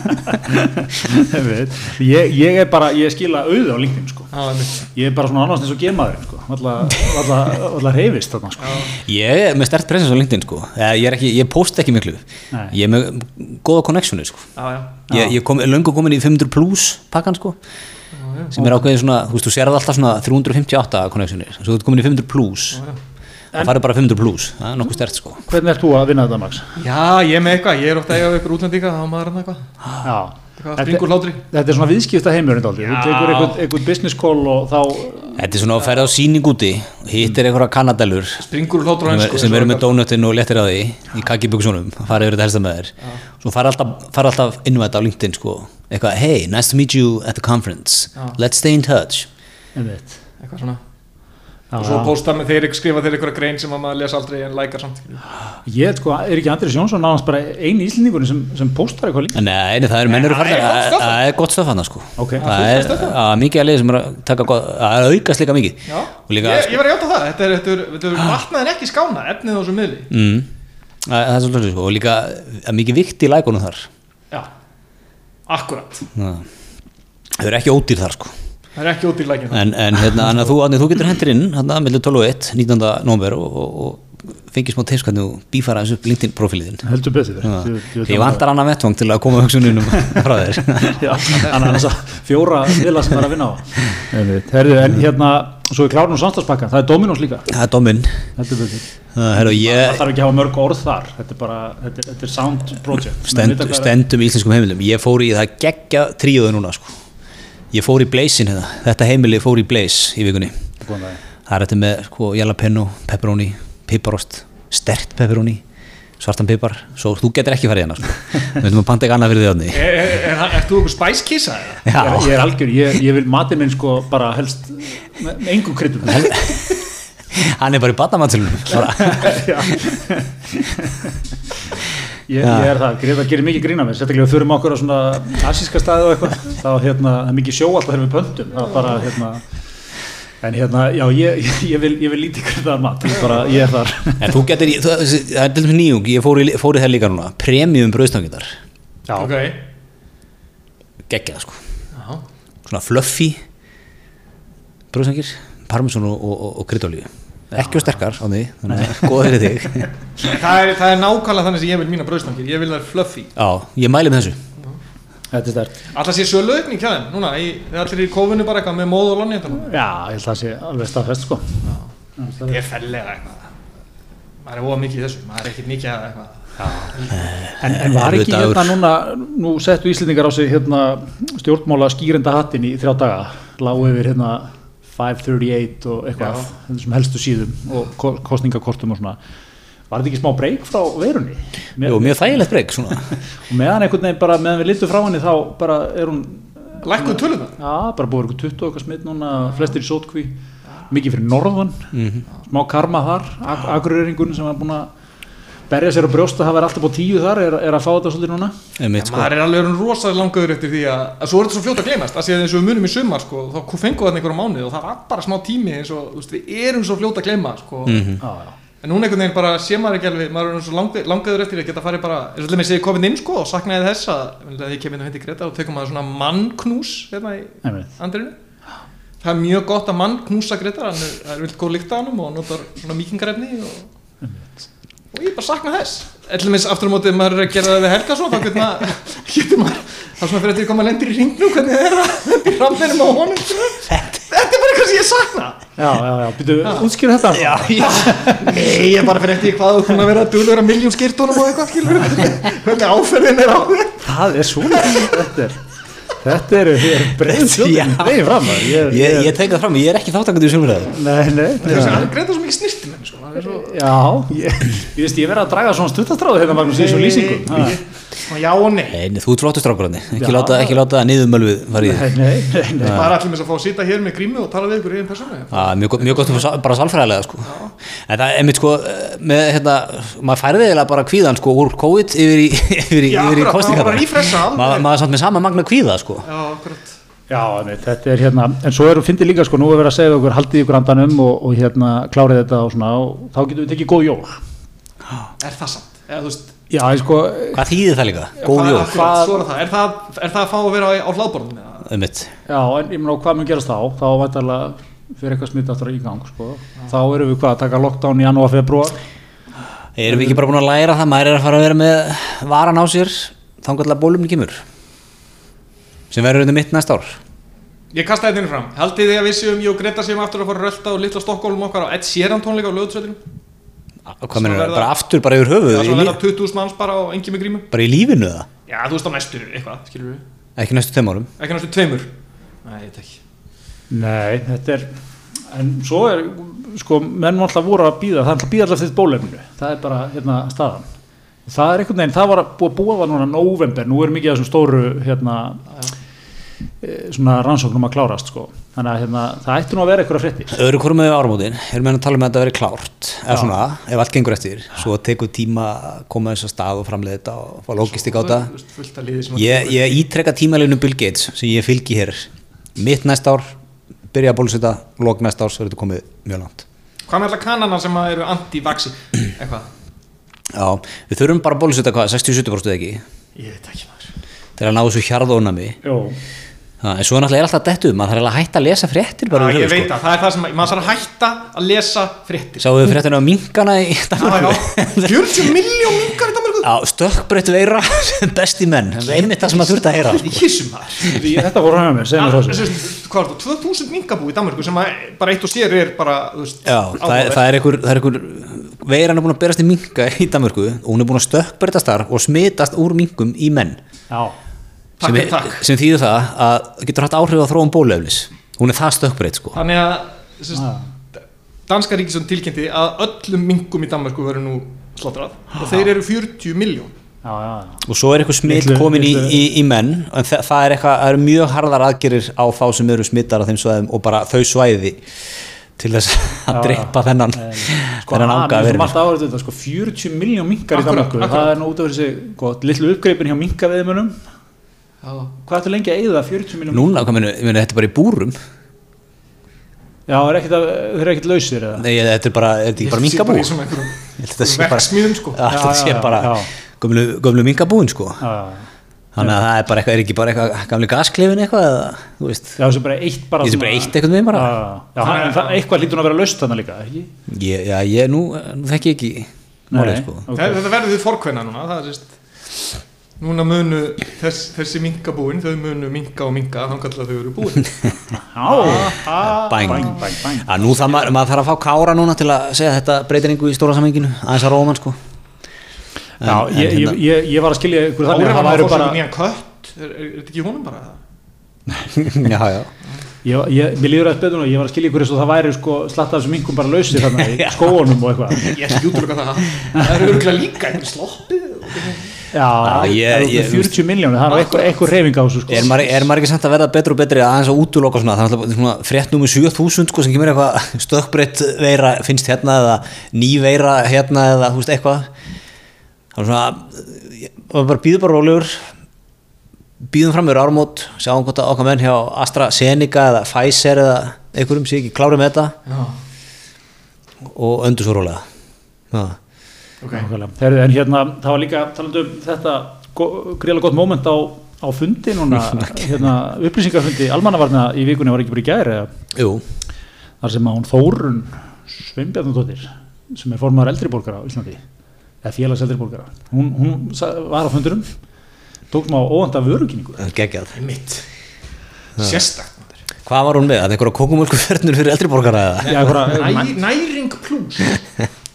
ég, ég er bara, ég skila auðu á LinkedIn sko. Já. Ég er bara svona annars eins og gemaður sko. Alltaf reyfist þarna sko. Ég er með stert presens á LinkedIn sko. Eða, ég, er ekki, ég post ekki miklu Nei. Ég er með góða connectioni sko. já, já. Ég, ég kom, er löngu komin í 500 plus pakkan sko. sem er ákveðið svona, þú veist, þú sérð alltaf svona 358 connectioni, þú ert komin í 500 plus það farið bara 500 plus það er nokkuð stert sko. Hvernig ert þú að vinna þetta Max? já, ég er með eitthvað, ég er ofta að eiga við ykkur útlendinga þá maður hann eitthvað, Já. Hlátri. Þetta er svona viðskipta heimur Þú tekur einhvern, business call og þá Þetta er svona að ferða á síning úti. Hittir einhverja springur hlátri sem, er, sem eru með dónutinn og léttir á því í kakibuksunum, farið yfir þetta helsta með þér. Svo fara alltaf, fara alltaf inn á þetta á LinkedIn sko, eitthvað, hey, nice to meet you at the conference, Já. let's stay in touch. Eitthvað svona og svo já. pósta með þeir skrifa þeir eitthvað grein sem að maður lesa aldrei en lækar samt Ég sko, er ekki Andris Jónsson náðans bara eini íslendingurinn sem, sem póstar eitthvað líka? Nei, nei, það er mennur það er gott er stöf hann sko. Ok. það er að, mikið að liði sem er að taka gott, að aukast líka mikið. Já, og líka, ég, ég var að játa það. Þetta er, þetta er, þetta er vatnað en ekki skána efnið á þessu miðli. Mm, að, það er svolítið sko, og líka að mikið vikt í lækunum þar. Já, akkurat. Það er ekki ódýr þar sko það er ekki út í lækina en, en hérna, en þú, Árni, þú getur hendur inn hérna, mellum 12 og 1, 19. nómver og, og, og fengið smá hvernig þú bífara þessu LinkedIn profíliðin Heldur betur. Ég vantar annað vettvang til að koma hugsununum (laughs) frá þér. (laughs) Þannig að fjóra vila sem er að vinna á. Herðu, en hérna, svo er klárnum samstagspakkan það er Dominos líka. Það er Heru, Það ég þarf ekki að hafa mörg orð þar. Þetta er bara, þetta er, þetta er sound project. Stend, stendum í íslenskum heimilum ég fór í það geggja tríóðu núna sko. Ég fór í Blazin hérna. þetta heimili fór í Blaze í vikunni Góðan daginn. það er þetta með sko, jalapeno, pepperoni piparost, stert pepperoni svartan pipar, svo þú getur ekki farið hérna sko. við veitum að panta ekki annað fyrir því átni er, er, er, er þú okkur spæskissa eða? Ég er, já, ég er algjör, ég, ég vil matið minn sko bara helst með, með engum kryddum hann er bara í badamannsilunum (laughs) Já. (laughs) ég, ég er það, það gerir mikið grína mér sérstaklega ef við förum okkur á svona asíska staði og eitthvað, (laughs) þá hérna, það er mikið sjó alltaf þegar við pöntum, það er bara hérna en hérna, já, ég, (laughs) ég, vil, ég vil lítið kryddaðar mat, ég, bara, ég er þar. (laughs) En þú getur, það er til dæmis nýjung ég fór í, fór í það líka núna, premium brauðstangitar já, ok. Geggjað sko, Já. svona fluffy brauðstangir parmesan og, og, og, og kryddolíu ekki og sterkar. Á því, þannig að góða fyrir þig. (laughs) Það er, það er nákvæmlega þannig sem ég vil mína brauðstangir. Ég vil það fluffy. Já, ég mæli með þessu. Þetta er stert alltaf sé sölu aukning hjá þeim núna í, þegar allir í kófinu bara eitthvað með móð og lonni þetta já, ég held að það sé alveg staðfest sko. Ég er fellega eitthvað. Maður er óa mikið í þessu. Maður er ekkert mikið að eitthvað. En, en var ekki hérna núna, nú settu Íslendingar á sig hérna stjórnmála skýrenda hattin í þrjá daga, lágu yfir hérna 538 og eitthvað, þessum helstu síðum og ko- kosningakortum og svona. Var þetta ekki smá breyk frá verunni? Með, Jú, mjög þægilegt breyk svona. (laughs) Og meðan einhvern veginn bara, meðan við litum frá henni þá bara er hún, Lækkuðu töluna já, bara búið eitthvað 20 og eitthvað smitt núna, flestir í sótkví, mikið fyrir norðan, smá karma þar, ak akureyringun sem var búin að berja sér á brjóst að hafa verið alltaf á tíu þar, er, er að fá þetta svolítið núna. Einmitt, sko. maður er alveg rosalega langaður eftir því að, að svo er þetta svo fljótt að gleymast að því að eins og við munum í sumar sko, þá fengum við þarna einhverjum mánuð og það var bara smá tími eins og veist, við erum svo fljótt að gleyma sko. Já, já. en núna einhvern veginn bara sé maður ekki alveg maður er svo langaður, langaður eftir að geta farið bara eins og allir með segið komin inn sko, og saknaði þess að ég kem inn og hindi Greta og tekum maður svona mannknús hérna í Einmitt. andrinu það er mjög gott að mann knúsa Greta hann er, það er vilt góð líkt á hann og notar svona mýkingarefni og, og ég bara sakna þess. Ellum eins aftur á móti ef maður er að gera það við Helga svo þá getur maður, (laughs) getur maður það er svona fyrir að koma lendir í ringnum hvernig það er að lendi í ramminum á honum þetta er bara eitthvað sem ég sakna. Já, já, já, byrju, útskýr þetta. Já, já. (laughs) nei, ég er bara fyrir eftir hvað þú kunna vera að dulvera miljón skýrtónum og eitthvað skilur (laughs) hvernig áferðin er á þér. Það er svona, þetta er Þetta eru (laughs) er Já. fljóðin ég, Ég, ég tek það fram, ég er ekki þáttakandi í sumræðu Nei, nei það já. er greita svo mikið snirti með sko. það er svo Já, ég, ég verið að draga svona stuttastráðu hérna Magnús í Ha. svona já og nei. Nei, þú ert flottur strákurandi, ekki láta, ekki láta niðurmölvið þig. Nei, nei, maður er allir með að fá að sita hér með grímu og tala við ykkur í einn persónu mjög, gott- mjög gott að fá sál- bara sálfræðilega sko. en það er einmitt sko með hérna, maður færði eiginlega bara kvíðan sko úr COVID yfir í, (laughs) yfir Já, sko já, akkurat. Já, nei, þetta er hérna En svo erum fyndið líka, sko, nú er verið að segja við okkur Haldið ykkur andanum og, og hérna klárið þetta og svona og þá getum við tekið góð jól. Er það samt eða veist Já, ég sko, hvað þýðir það líka? Góð hvað- jól. akkurat, svo er það. Er það, er það að fá að vera á, á hlaðborðinu eða? einmitt. Já, en ég meina hvað mun gerast þá? Þá væntalega fyrir eitthvað smitt aftur í gang sko. þá erum við hvað að taka lockdown í janúar, februar erum við ekki bara búin að læra það? Maður er að fara að vera með varan á sér þannig að bólumni kemur sem verður undir mitt næsta ár. Ég kasta þetta inn fram. Haldið þið að við séum ég og Greta séum aftur að fara að rölda og litla Stokkólum okkar á Ed Sheeran tónleika á lögutsveitinu hvað mennur verða- bara aftur bara yfir höfuð það verða 20.000 manns bara á engi með grímu. Bara í lífinu það já þú veist á næstu eitthvað skilur við ekki næstu þeim árum. Ekki næstu tveimur. Nei ég tek Nei, þetta er en svo er, sko, menn var alltaf voru að býða, það er alltaf að býða alltaf þetta bólefnu það er bara, hérna, staðan það er einhvern veginn, það var að búa búa það núna november, nú er mikið af þessum stóru hérna e, svona rannsóknum að klárast, sko. Þannig að hérna, það ætti nú að vera eitthvað fréttir. Öðru hvorum með áramótin erum við að tala um að þetta veri klárt eða svona, ef allt gengur eftir svo tekur tíma að koma þess að stað og framleiða þetta og fá lógistik á þetta. Þú veist, fullt af liði sem ég, ég ítrekka tímalinu Bill Gates sem ég fylgi hér. Mitt næsta ár, byrja að bólusita lók næsta árs verður þetta komið mjög langt. Hvað með alla kanana sem að eru anti-vaxi? Eitthvað já, við þurfum bara að bólusita hvað, 60-70% eða ekki? Ég veit ekki maður. Til að ná þessu hjarðónami Jó, en svo náttúrulega er alltaf dettu, maður þarf að hætta að lesa fréttir bara Já, yfir ég veit að það er það sem maður þarf að hætta að lesa fréttir. Sáðu þið fréttinu á minkana í Já, Danmörku? já, 40 miljón minkar í Danmarku Já, stökkbreytt veira sem besti menn. Það er einmitt það sem maður þurft að heyra sko. Þetta voru við Ah, frá þessu, þessu Hvað er það, 2000 minkabú í Danmarku sem að bara eitt og sér er bara þú veist, Já, er, er er veiran er búin að berast í minka í Danmörku og hún er búin að stökkbreytast þar og smitast úr minkum í menn. Já, Takk, sem, takk. sem þýður það að getur hatt áhrif á þróum bólefnis hún er það stökkbreytt sko. Þannig að sest, danska ríkisum tilkynnti að öllum minkum í Danmarku verður nú sláttrað og þeir eru 40 miljón já, já, já. og svo er eitthvað smitt komin í, í, í menn en það, það er eitthvað, það eru mjög harðar aðgerir á þá sem eru smittar á þeim svæðum og bara þau svæði til þess að Já, drepa þennan Sko, þennan er alltaf árið þetta, sko, 40 miljón minkar í Akkurat, Danmarku, akkurat. það er nú út af þessi gott, litlu uppgreipin hjá minkaveðmunum hvað ættu lengi að eyða 40 miljón núna, hvað meni, meni, þetta er bara í búrum. Já, er ekkit að, þeir eru ekkit lausir eða? Nei, þetta er bara, er bara í að þetta sé bara sko. Gömlu, gömlu minkabúin sko. Já, já, þannig að það er bara eitthvað, er ekki bara eitthvað gamli gasklefin eitthvað eða, þú veist já, þessi bara eitt bara sé bara eitt einhvern veginn bara. Já, hann, það, eitthvað lítur nú að vera laust þannig líka, ekki? ég, já, ég, nú, nú þekki ég ekki málið sko ok. Þetta verður við fórkvenna núna það er sérst Núna munu þess, þessi minkabúin þau munu minka og minka þá kallar þau eru búin (laughs) bæng, bæng. að nú það maður, maður þarf að fá kára núna til að segja þetta breytir einhver í stóra samenginu aðeins að róma sko Já, En- ég, en hérna- ég, ég, ég var að skilja ykkur þannig að það að sér bara nýjan kött. Er er- er þetta ekki honum bara? (laughs) já, já. Ég, ég, Mér líður að betur og ég var að skilja ykkur eins og það væri sko slatta af þessum minkum bara lausir þarna í (laughs) skóunum og eitthvað. Ég ætla ekki útlöka það. Það eru örgulega líka einhver sloppið. Já, ég- það ég- er 40 miljónir, það er eitthvað, reyfing á þessu sko. Er maður, er ekki samt að verða betur og betri að aðeins að útloka svona, það er svona frétt nummer 7000 sko sem kemur eitthvað stökkbreytt veira finnst hérna eða ný veira hérna eða þú veist eitthvað það er svona og bara býður bara rólegur. Býðum fram með ármót sjáum hvort að okkar menn hjá AstraZeneca eða Pfizer eða einhverjum sé ekki klárið með þetta. Já, og öndu svo rólega. Já. ok. Nákvæmlega. Heyrðu, en hérna, það var líka talandi um þetta greiðlega gott moment á, á fundi núna, (laughs) hérna, upplýsingafundi almannavarna í vikunni var ekki bara í gæri þar sem að hún Þórun Sveinbjarnadóttir sem er formaður eldriborgara á Íslandi eða félags eldriborgara hún, hún var á fundurum tók vörukynningu það er geggjað. Maður. Hvað var hún með? Að einhverja kókumölku fernur fyrir eldri borgara eða? Já, einhverja- Næ, Næring plus.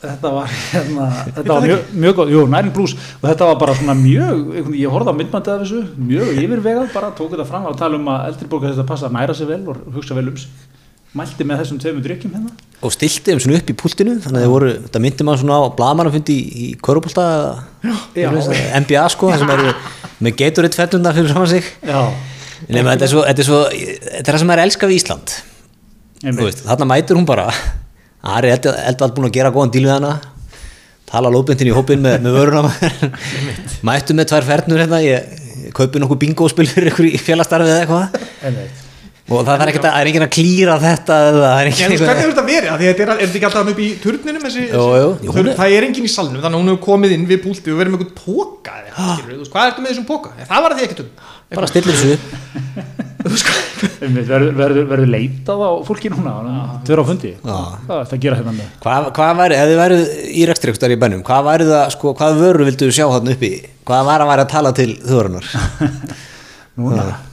Þetta var, hérna, þetta var mjög, mjög góð, jú, næring blús og þetta var bara svona mjög, ég horfði á myndbandið af þessu, mjög yfirvegað bara, tók þetta fram og tala um að eldri borgar þetta passa að næra sig vel og hugsa vel um sig mælti með þessum tveimur drikkjum hérna. Og stilti þeim svona upp í púltinu þannig að þetta myndi maður svona á blamaranfundi í, í Körupólta Já. NBA sko, það sem eru með Gatorade fettunda fyrir saman sig. Já, Nefna, þetta, er svo, þetta er það sem er elska við Ísland. Veist, þarna mætur hún bara. Ari Eldvald búin að gera góðan díl við hana. Tala lóbindin í hópin með, með vöruna mættu með tvær fernur hérna ég, kaupi nokkuð bingospil fyrir ykkur í félastarfið eða eitthvað og það er ekkert að, það er að klíra þetta eða það er þú veist, hvernig hefur þetta verið? Af Því þetta er, er þetta ekki alltaf upp í turninum þessi. Jú, þessi hún er- Það er enginn í salnum, þannig að hún hefur komið inn við púlti og verið með póka eitthvað, veist, Hvað ertu með þessum póka? Það var það því ekkert um bara stillir þessu verður, verður, verður leitað á fólki núna þau eru á fundi hvað er þetta að gera hérna með Hvað, hvað væri, ef þið værið í rekstri í bænum, hvað væri það, sko, hvað vöru vildu sjá þarna uppi? Hvað var að væri að tala til þjóðurinnar? (laughs)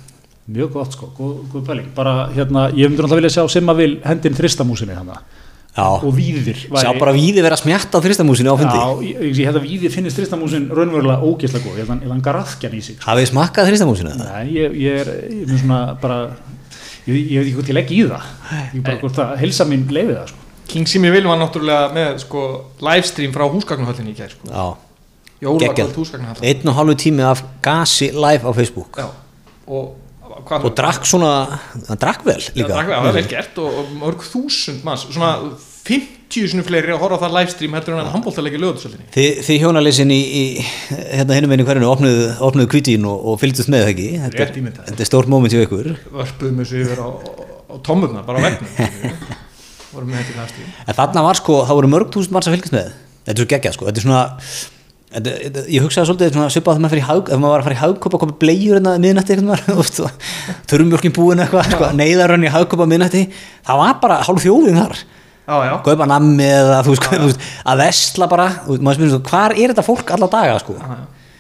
mjög gott sko góð, góð pæling, bara hérna ég myndi náttúrulega vilja sjá Simma vil hendin þristamúsinni hérna Já, og víðir sjá bara víði vera að smjatta á þristamúsinu á fundi. Já, ég, ég held að víðir finnist þristamúsin raunverulega ógeðslega góð, ég held að- að hann garaðkjan í sig sko. Hafið smakkað þristamúsinu? Nei, ég, ég er ég er svona bara ég, ég veit ekki hvort ég legg í það ég bara hvort að helsa mín leiði það sko. King Simi Vil var náttúrulega með sko, livestream frá húsgagnahöllinni í gær sko. Geggjað. húsgagnahöllinni Einn og hálfu tími af gasi live á Facebook. Já, og hvað Og drakk svona, hann drakk vel líka. drakk, það var vel gert og, og mörg þúsund manns svona 50 sinni fleiri að horfa á það livestream heldur en að handbóltalegi lögutusöldinni Þið, þið hjónaleysin í, í hérna hinum einu hverjunu opnuðu, opnuðu kvítin og, og fylgdust með það ekki. Þetta, þetta er stórt moment hjá ykkur. vörpuðum þessu yfir á, á, tommurna bara á (laughs) livestream En þarna var sko, það voru mörg túsund manns að fylgjast með. Þetta er svo geggjað sko, þetta er svona Ég hugsaði svolítið svipað þegar maður fyrir haug ef maður var að fara í haugkópa og komið blegjur hérna miðnætti eitthvað (laughs) Þurrumjólkin búin eitthvað, neyðarönn í haugkópa miðnætti Það var bara hálf þjóðin þar. Já, já, Kaupa nammi eða þú veist, hvað, þú veist að vesla bara, hvar er þetta fólk alla daga sko? Já,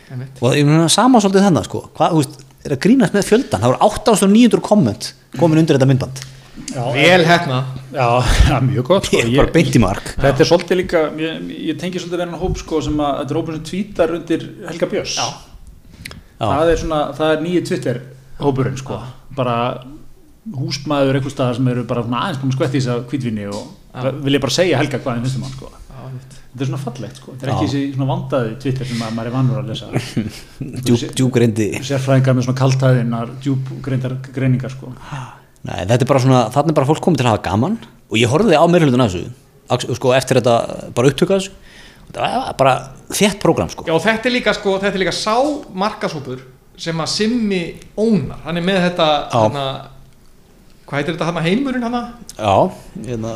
já, og ég meina sama svolítið þannig sko. Hvað, veist, er að grínast með fjöldan það voru 8900 komment komin undir þetta myndband. já, Vel hefna já, (laughs) já, mjög gott sko. ég er bara beint í mark þetta er svolítið líka ég, ég tengi svolítið verðan hóp sko, sem að þetta er hópur sem tvítar undir Helga Björns Já. Já. það er svona, það er nýju Twitter hópurinn sko, bara húsmaður eitthvað staðar sem eru bara svona aðeins búin að skvetti þess að kvítvinni og Já. vil ég bara segja Helga hvað þeim finnst um hann sko. Þetta er svona fallegt sko, þetta er ekki þessi svona vandaði Twitter sem að maður er vannur að lesa (laughs) djúb, djúgrindi sérfræðingar með svona kaltæðinar djúbgreindar greiningar sko. Nei, þetta er bara svona, er bara fólk komið til að hafa gaman. Og ég horfði á meirhlutun af þessu sko, eftir þetta bara upptöka þessu. Þetta var bara þétt prógram sko. Já, þetta er líka sko, þetta er líka sá markasópur sem að Simmi ónar, hann er með þetta hana, hvað heitir þetta hana heimurinn hana Já, hérna,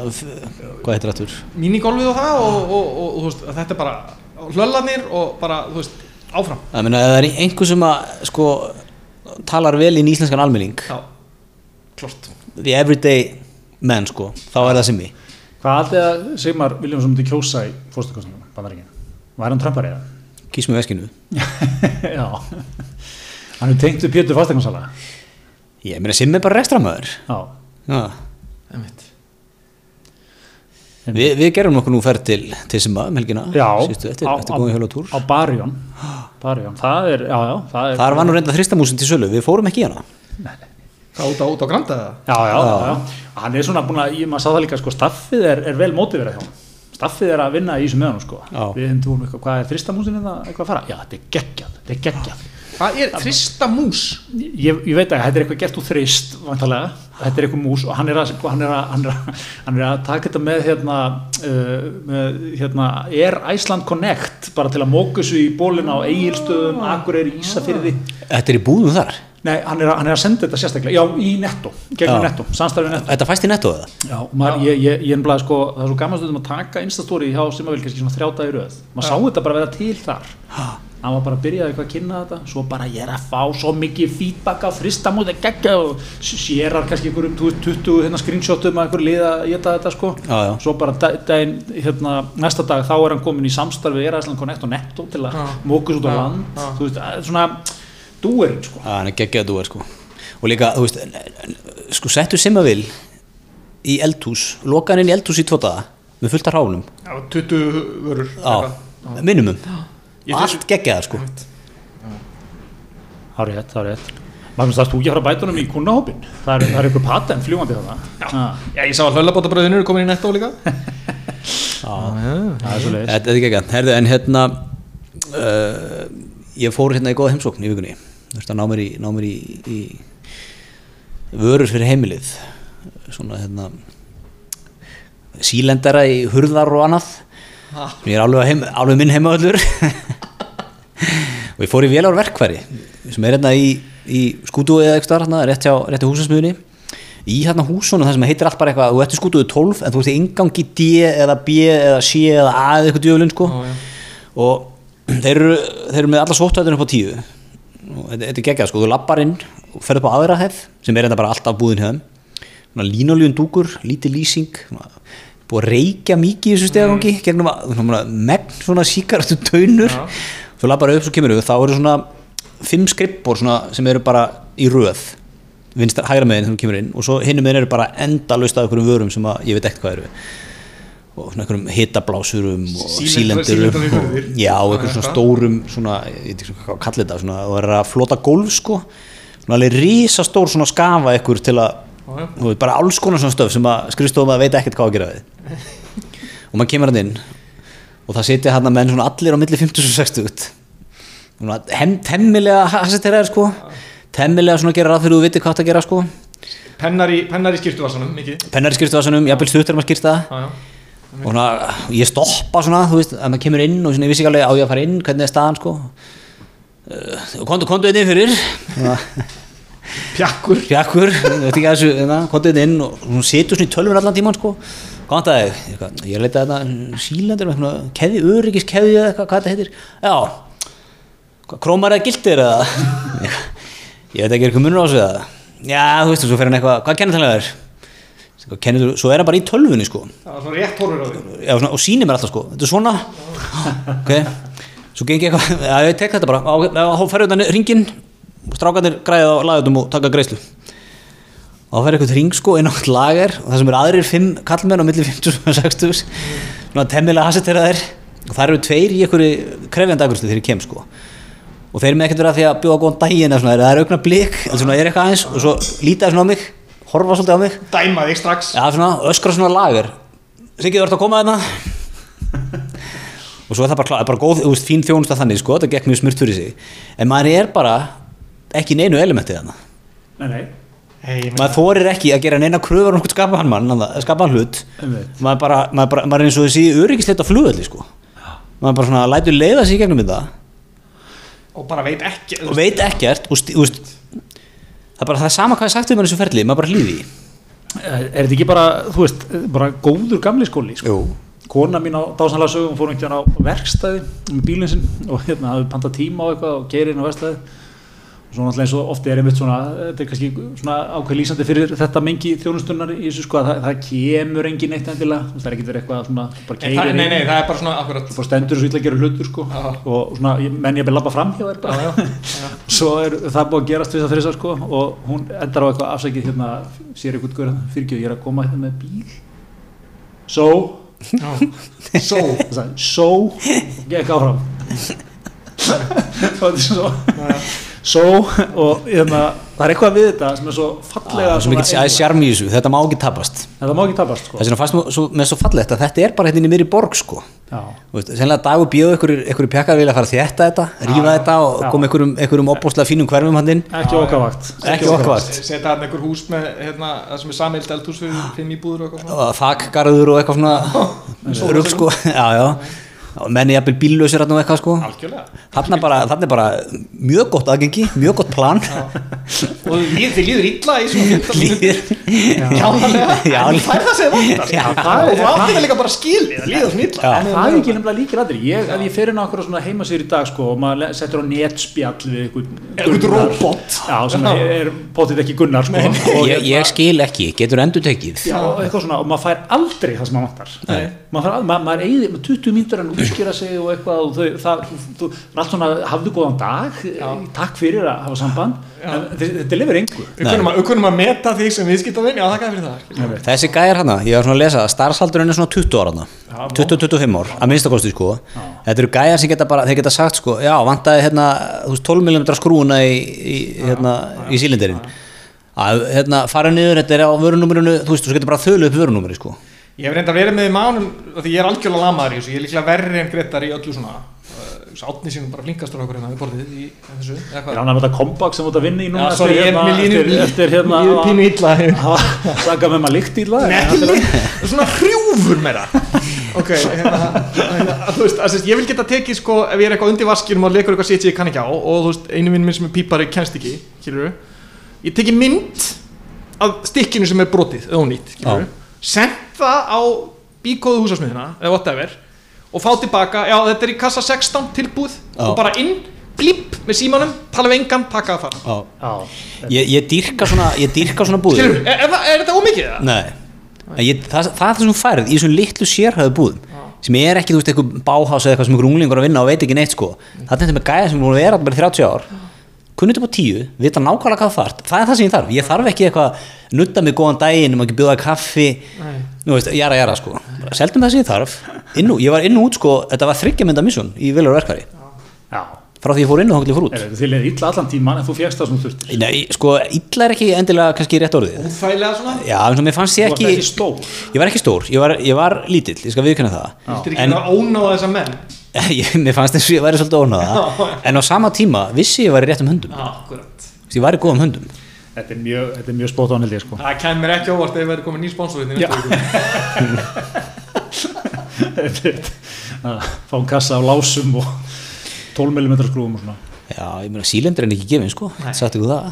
hvað heitir þetta? minigolfið og það og, og, og, og veist, þetta er bara hlöllanir og bara, þú veist, áfram. Það er einhver sem að sko, talar vel í íslenskan almenning Já, klart the everyday man sko, þá er það simmi hvað aldrei að Sigmar Viljámsson myndi kjósa í fórstakostningum bandaríkina var hann trampar eða? Kýs með veskinu. (laughs) Já. Hann er tengt við Pétur Fastegnarsala Ég meina simmi er bara rekstramöður já. Já, Einmitt. Vi, við gerum nokkuð nú ferð til, til Simba um helgina Já, síðustu, eftir, á- eftir á- góðin hjólatúr á Barjón (gasps) Barjón, það er, já, já það er, þar var nú reynda þristamúsin til sölu, við fórum ekki í hana Hvað út á, út á granda eða? já, já, já, já, hann er svona búin að, ég maður sá það líka, sko, staffið er, er vel mótiverað hjá hann staffið er að vinna í þessu meðanum, sko. Já. við hefum þú eitthvað, hvað er þristamúsin eða eitthvað að fara, já, þetta er geggjað, þetta er geggjað. Hvað er þrista mús? ég, ég veit ekki, þetta er eitthvað gert úr þrist vantarlega, þetta er eitthvað mús og hann er að, sko, hann er að, hann er að, hann er að taka þetta með hérna, uh, með, hérna Air Iceland Connect bara til að móka þessu í bólina á Egilstöðum, Akureyri, Ísafyrði Þetta er í búðum þar Nei, hann er, að, hann er að senda þetta sérstaklega, já, í netto, gegnum Já. netto, samstarfið netto. Þetta fæst í netto eða? Já, maður, ég, ég, ég ennblaði sko, það er svo gaman stundum að taka instastóri hjá Simavel kannski svona þrjá dagi röð. Maður sá þetta bara vera til þar. Hann var bara að byrja eitthvað að kynna þetta, svo bara ég er að fá svo mikið feedback á fristamóti geggja og sérar kannski einhverjum 20 hérna, screenshotum að einhver liða að geta þetta sko. Já, já. Svo bara da- daginn, hérna, næsta dag þá er hann komin í samstarfið Erasland Connect og Netto til að Já. mókus út á Já, land. já. Þú veist, það er svona dúerinn sko. Já, hann er geggjað þú er sko. Og líka, þú veist, sko settu Simavil í eldhús loka hann inn í eldhús í tvo daga með fullt af ránum Já, 20 vörur minimum. Ég allt geggjað sko. Það er rétt, það er rétt. Magnús, þarfst þú ekki að fara bætunum í kunnahópin? Það er, það er eitthvað patent fljúandi þarna. Já. Já, ég sá að hlöllabótabröðinu eru komin í netto líka. (laughs) Það er svo leiðis. Þetta er geggjað, herðu en hérna uh, ég fór hérna í góða heimsókn í vikunni veist ná mér í, ná mér í, í vörur fyrir heimilið. Svona hérna sílendara í hurðar og annað. Ha. ég er alveg, heim, alveg minn heimaöllur (laughs) og ég fór í vélar verkværi sem er hérna í, í skútu eða eitthvað hérna, rétt hjá, hjá húsasmiðunni í hérna húsunum það sem heitir allt bara eitthvað þú ert í skútuðu 12 en þú ert í ingangi D eða B eða C eða A eða eitthvað djöflin sko. Og þeir eru, þeir eru með alla sóttæðinu upp á tíu þetta, þetta er geggjað sko, þú lappar inn og ferð upp á aðra hæð sem er enda bara alltaf búðin hefðum línuljun dúkur, lítið lýsing búið að reykja mikið í þessu stegagangi gegnum að, megn svona síkaratu taunur. Já. þú lappar upp svo kemur við, þá eru svona fimm skrippbor svona, sem eru bara í röð vinstra, hægra meginn sem kemur inn og svo hinnum meginn eru bara endalaust af einhverjum vörum sem að ég veit ekkert hvað eru og einhverjum hitablásurum og sílendurum sílendrarvörur. já, og einhverjum svona stórum svona, ég veit ekki hvað kallir þetta svona, og það er að flota gólf sko. Svona alveg risastór svona skafa ykkur til að Já, já. veit, bara alls konar svona stöf sem að skrifstofum að veit ekkert hvað að gera við. (laughs) Og maður kemur hann inn og það sitja hann að menn svona allir á milli 50 og 60 út. Svona hem, temmilega hasseteraðir sko. Temmilega svona gera ráð fyrir þú viti hvað það gera sko. Pennar í, pennar í skýrtuvarsanum, mikið. Pennar í skýrstuvasanum, jafnvel stuttur maður já og svona, ég stoppa svona, þú veist, að maður kemur inn og svona, ég vissi ekki alveg á ég að fara inn, hvernig er staðan sko. Uh, kontu, kontu inn fyrir. Svona, Pjakkur. Pjakkur, veit ekki að þessu, hérna, kontu inn og hún situr svona í tölvun allan tíman sko. Er það, eitthvað, ég leita þetta sílendur með eitthvað, keði, öryggis keði eða eitthvað, hvað þetta heitir, já. Krómar eða gildir eða? (laughs) Ég veit ekki, er eitthvað munur á þessu eða? Já, þú veist, og svo fer hann eitthvað, hvað það er Kennir, svo er hann bara í tölvunni sko. Það var svona rétt horfur á því. Já, svona, og sýnir mér alltaf sko. Þetta er svona. Ok, svo gengi eitthvað já, ég tek þetta bara, á, á, á ferðu þetta ringin strákarnir græða á lagutum og taka greiðslu. Og þá fer eitthvað ring sko inn á lager. Og það sem eru aðrir fimm kallmenn á milli 50 og 60 svona temmilega hasseteraðir og það eru tveir í einhverju krefjandi aðgurstu þegar ég kem sko. Og þeir eru með ekkert verið að því að bjóða góðan daginn eða svona, það er aukna blik en svona er eitthvað aðeins og svo líta þeir svona á mig horfa svolítið á mig. Dæma þig strax. Já, svona, öskra svona lager. Siggi, þú ert að koma þarna og svo er það bara, bara góð, þú veist, fín þjónusta þannig, sko, það gekk mjög smurt fyrir sig. En maður er bara ekki neinu elementið þarna. Nei, nei, Hey, maður þorir ekki að gera neina kröfur um einhvern skapaðan mann, skapaðan hlut. Einmitt. maður, bara, maður, bara, maður er eins og þessi öryggisleit á flugöldi, sko. Maður bara svona lætur leiða sig í gegnum þetta. Og bara veit ekki og veit ekkert og, sti- þú veist, það er bara það er sama hvað ég sagt um þessu ferli, maður bara hlýði því. Er er þetta ekki bara, þú veist, bara góður gamli skóli, sko? Kona mín á dásanlega sögum fór einhvern veginn á verkstæði með bílinn sinn og hérna hafði pantað tíma á eitthvað og geiri inn á verkstæði og svo náttúrulega eins og ofti er einmitt svona, þetta er kannski svona ákveð lýsandi fyrir þetta mengi þjónustunnar í þessu sko að það, það kemur engin eitt endilega, það er ekki verið eitthvað svona, bara Nei, það, keirir nei, nei, það er bara svona akkurat og stendur svo illa að gera hlutur sko Já. og svona, ég- menn ég að labba fram. Hjá þér bara svo er það búið að gerast þess að sko og hún endar á eitthvað afsækið hérna sér eitthvað fyrir ekki, ég er að koma hérna með bíl. So, Það (laughs) so, og (laughs) gekk áfram. Og (laughs) þetta er svo so, og hérna, það er eitthvað við þetta sem er svo fallega svo í þessu, þetta má ekki tapast. Þetta má ekki tapast sko. Það er svona svo, með svo fallegt að þetta er bara hérna inn í miðri borg sko. Já. Þú veist, Sennilega dagur ykkur, ykkur pjakkar vilja fara að þétta þetta, rífa þetta og Já. koma ykkur um, ykkur um opbóðslega fínum hverfum hann inn. Ekki okkavakt Ekki okkavakt. Setja hann einhver hús með hérna, það sem er samild eldhús fyrir fimm íbúður og eitthvað svona. Og þakgarður og eitthvað svona rugg sko, já já menni jafnvel bíllausir hérna og eitthvað sko. Algjörlega. Þarna bara, þarna er bara mjög gott aðgengi, mjög gott plan. Og þið líður illa í svona (laughs) 15 líður. Já, en þú fær það sem vantar Já, það er það er líka bara skilið að líða svona illa. Já. það er ekki nefnilega líkir aðri ég, ef ég fer inn á okkur svona heimasýr í dag sko, og maður settur á netspjall við Gunnar. róbot. já, sem er, er potið ekki Gunnar sko, og, ég, ég skil ekki, getur endur tekið Já, og eitthvað svona, og maður fær aldrei það sem maður vantar. Nei. maður, með 20 mínútur en útskýra sig og eitthvað og þau, það, þú, allt svona, hafðu góðan dag takk fyrir að hafa samband en þe- þetta lifir engu. Við kunnum að- við að meta þig sem viðskiptavinn Já, þakka fyrir það. Þessi gæjar hana, ég var svona að lesa starfsaldurinn er svona 20 ára hana 20-25 ár, að minnstakosti sko. Þetta eru gæjar sem geta bara, þeir geta sagt sko já, vantaði hérna, þú veist, 12 mm skrúna í, í, hérna, í sílinderinn. Að hérna, fara niður, þetta er á vörunúmerinu þú veist, þú getur bara þölu upp vörunúmeri sko Ég hef reynda verið með í mánum Því ég er algjörlega lamaður í þessu Ég er líklega verri en Gretar í öllu svona uh, Átni sínum bara flinkastur okkur hérna við borðið í þessu er hvað? hann að þetta comeback sem þú ert að vinna í núna sorry, ég er með línu eftir, hérna Ég er pínu illa. sagað með maður líkt lag Nei, það svona hrjúfur meira. Ok, hérna, hérna, þú veist, ég vil geta tekið sko ef ég er eitthvað undir vaskinum og leikur eitthvað sétt ég kann ekki á og þú veist, einu minn minn sem er pípari kennst ekki, skilur ég teki mynd af stikkinu sem er brotið, það á bíkóðu húsasmiðina, eða whatever og fá tilbaka, já þetta er í kassa 16 tilbúð Já. og bara inn, blíp með símanum, tala við engan, taka það fara Já, ég, ég dýrka svona, svona búðir. Skilur, er, er, er þetta ómikið það? Nei, En ég, það, það er það sem þú færið í svona litlu sérhæðu búðum sem er ekki, þú veist, eitthvað báhás eða eitthvað sem einhver unglingur að vinna og veit ekki neitt sko. Það er þetta með gæja sem er búin að vera bara í 30 ár kunnit upp á 10, vita nákvæmlega hvað það þarf það er það sem ég þarf, ég þarf ekki eitthvað nutta mig góðan daginn, um ekki bjóða kaffi nú veist, jara jara sko. Seldum það sem ég þarf, inn og, ég var inn og út sko. Þetta var þryggja mynda missun í viljar verkværi já. Frá því ég fór inn og ég fór út. Er, Þið leði illa allan tíman en þú fjækst það sem þú þurftir? Nei, sko, illa er ekki endilega kannski rétt orðið. Úþægilega svona? Já, eins og mér fannst ég Þú varst ekki ekki stór. Ég var ekki stór, ég var, ég var lítill, ég skal viðkynna það. Viltir ekki En vera ónáða þessa menn? (laughs) mér fannst eins og ég væri svolítið ónáða. En á sama tíma vissi ég væri rétt um höndum. Já, akkurat. Ég væri góð um höndum Þetta er mjög, er mjög held ég sko. Það kemur ekki óvart ef (laughs) það er komið ný sponsor Já. Að Fá en kassa af lásum og 12 mm skrúum og svona. Já, ég meina sílendur en ekki gefin, sko. Sagt ykkur það?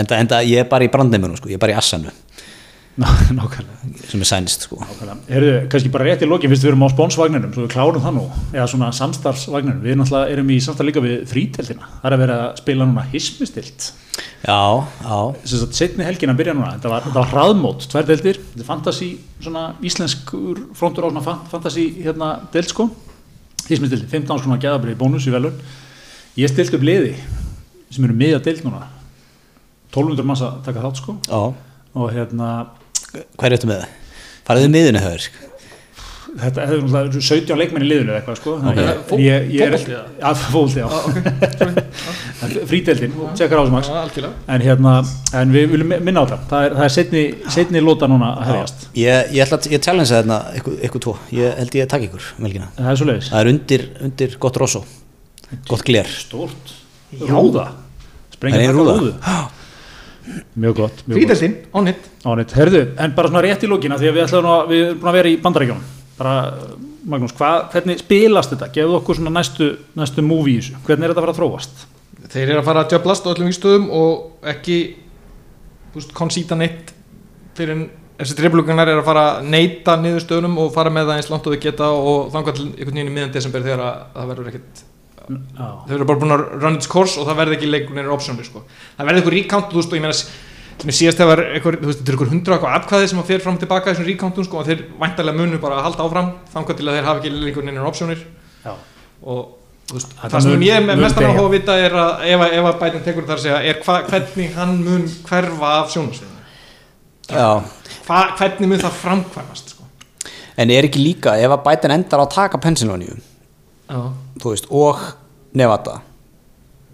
Enda, enda ég er bara í brandneimunum, sko. Ég er bara í assanu, nákvæmlega sem er sænist, sko. Heyrðu, kannski bara rétt í lokin, fyrst við erum á spónsvagninum, svo við klárum það nú, eða svona samstarfsvagninum. Við náttúrulega erum í samstarf líka við fríteldina. Það er að vera að spila núna hismistilt. Já, já, Þess að setni helgin að byrja núna, þetta var, þetta var hraðmót, tvær deildir, þetta er fantasy, svona íslenskur frontur á svona fan- fantasy hérna deild sko, hismistildi, 15 svona geðabrið bónus í velun. Ég stilt upp liði sem eru miðja deild núna, 1200 manns að taka þátt sko já og hérna Hvað er þetta með? Það? Faraðu miðinu höfur Þetta er náttúrulega 17 leikmenn í liðinu eða eitthvað sko. Þannig að Fó- ég, ég er, fótbolti, eða? Já, fólti, já. Frídeldin, tjekkar á þessu max. Já, algjörlega. En hérna, en við viljum minna á það Það er, það er setni, setni lóta núna að hefjast. Ég, ég ætla að, ég challenge þarna ykkur, ykkur tvo. Ég held ég að taka ykkur, melgina Það er svo leiðis Það er undir, undir gott rosso. Gott gler. Stórt. Rúða. Það er taka rúða. (gasps) Mjög gott, mjög gott. Frídeldin, onnit Ánit, herðu, en bara svona rétt í lókina Því að við ætlum að, við erum búin að vera í bandaríkjónum Bara, Magnús, hvað, hvernig spilast þetta? Gefðu okkur svona næstu, næstu movie í þessu. Hvernig er þetta að fara að þróast? Þeir eru að fara að djöblast á öllum vístöðum og ekki þú veist, konsýta neitt fyrir en þessi driflugunar er að fara að neita niðurstöðunum og fara með það eins langt og þau geta og þangað til einhvern veginn í miðan desember þegar að það verður ekkert þau eru bara búin að run its course og það verður ekki leikunir optionir sko. það verður eitthvað recount þú veist og ég meina sem ég síðast þegar eitthvað, þú veist, þetta er eitthvað hundra eitthvað atkvæði sem að fer fram og tilbaka þessum recountum sko, og þeir væntalega munu bara að halda áfram þangað til að þeir hafa ekki leikunir optionir já og þú veist, Þetta það sem ég mun mest að áhuga að vita er að ef, að- ef að bætin tekur þar að segja er hva, hvernig hann mun hverfa af hva, hvernig mun það framkvæmast sko. en er ekki líka ef að Biden endar að taka Pennsylvania Já. Þú veist, og Nevada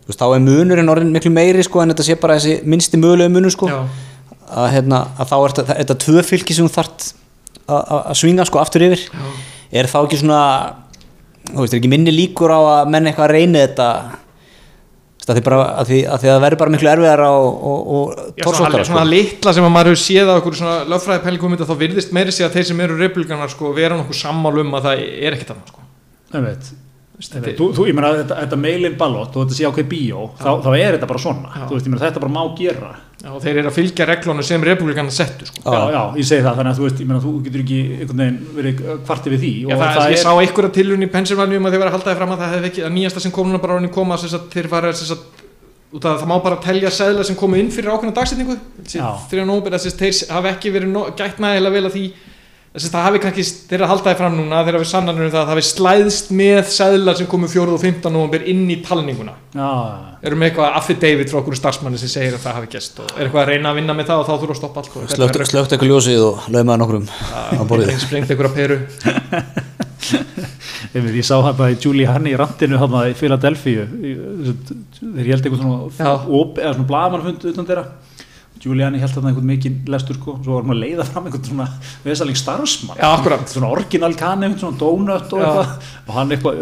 þú veist, þá er munurinn orðin miklu meiri sko en þetta sé bara þessi minnsti mögulegu munur sko Já. að, hérna, að þá er þetta, þetta tvö fylki sem þú þart að að svinga sko aftur yfir er þá ekki svona þú veist, er ekki minni líkur á að menn eitthvað reyni þetta Þú veist, að því, bara, að því, að því að það verður bara miklu erfiðar og, og, og Já, svona, torsóttara svona sko. litla sem að maður hefur séð á okkur svona lögfræði pælingum þá virðist meiri sig að þeir sem eru republikanar sko, vera nokkuð sammálu um að það er ekkert annað sko. Veit. Þú, þú, ég meina þetta, þetta mail-in ballot og þetta sé ákveð bíó þá, þá er þetta bara svona Já. þú veist, ég meina þetta bara má gera Já, og þeir eru að fylgja reglunum sem republikanar settu sko. já, já, ég segi það, þannig að þú veist, ég meina þú getur ekki einhvern veginn verið kvarti við því Já, og það, það ég er, sá einhverja tilhörn í Pennsylvania um að þeir vera að halda þið fram að það hefði ekki að nýjasta sem kom núna bara orðin koma sem sagt, þeir fara sem sagt, út að það má bara telja seðla sem komu inn fyrir ákveðna dagsetningu að þess að þeir hafi ekki verið no, gætt nægilega vel að því þess að það hafi kannski, þeir eru að halda þið fram núna þeir hafi sannanur um það að það hafi slæðst með seðlar sem komu 4. og 15. nóbir inn í talninguna já, erum eitthvað affidavit frá okkur starfsmanni sem segir að það hafi gæst og er eitthvað að reyna að vinna með það og þá þurfa að stoppa allt slögt, slögt eitthvað ljósið og laumaði nokkrum á borðið sprengt einhverja peru (laughs) ég ég sá hann bara í Giuliani í randinu hann í Philadelphia í- þeir held eitthvað svona, Já. op, eða svona blaðmannfund utan þeirra Giuliani held hann einhvern mikinn lestur sko, svo var hann að leiða fram einhvern svona vesaling starfsmann. Akkurat. svona orginal einhvern svona donut og eitthvað. Og hann eitthvað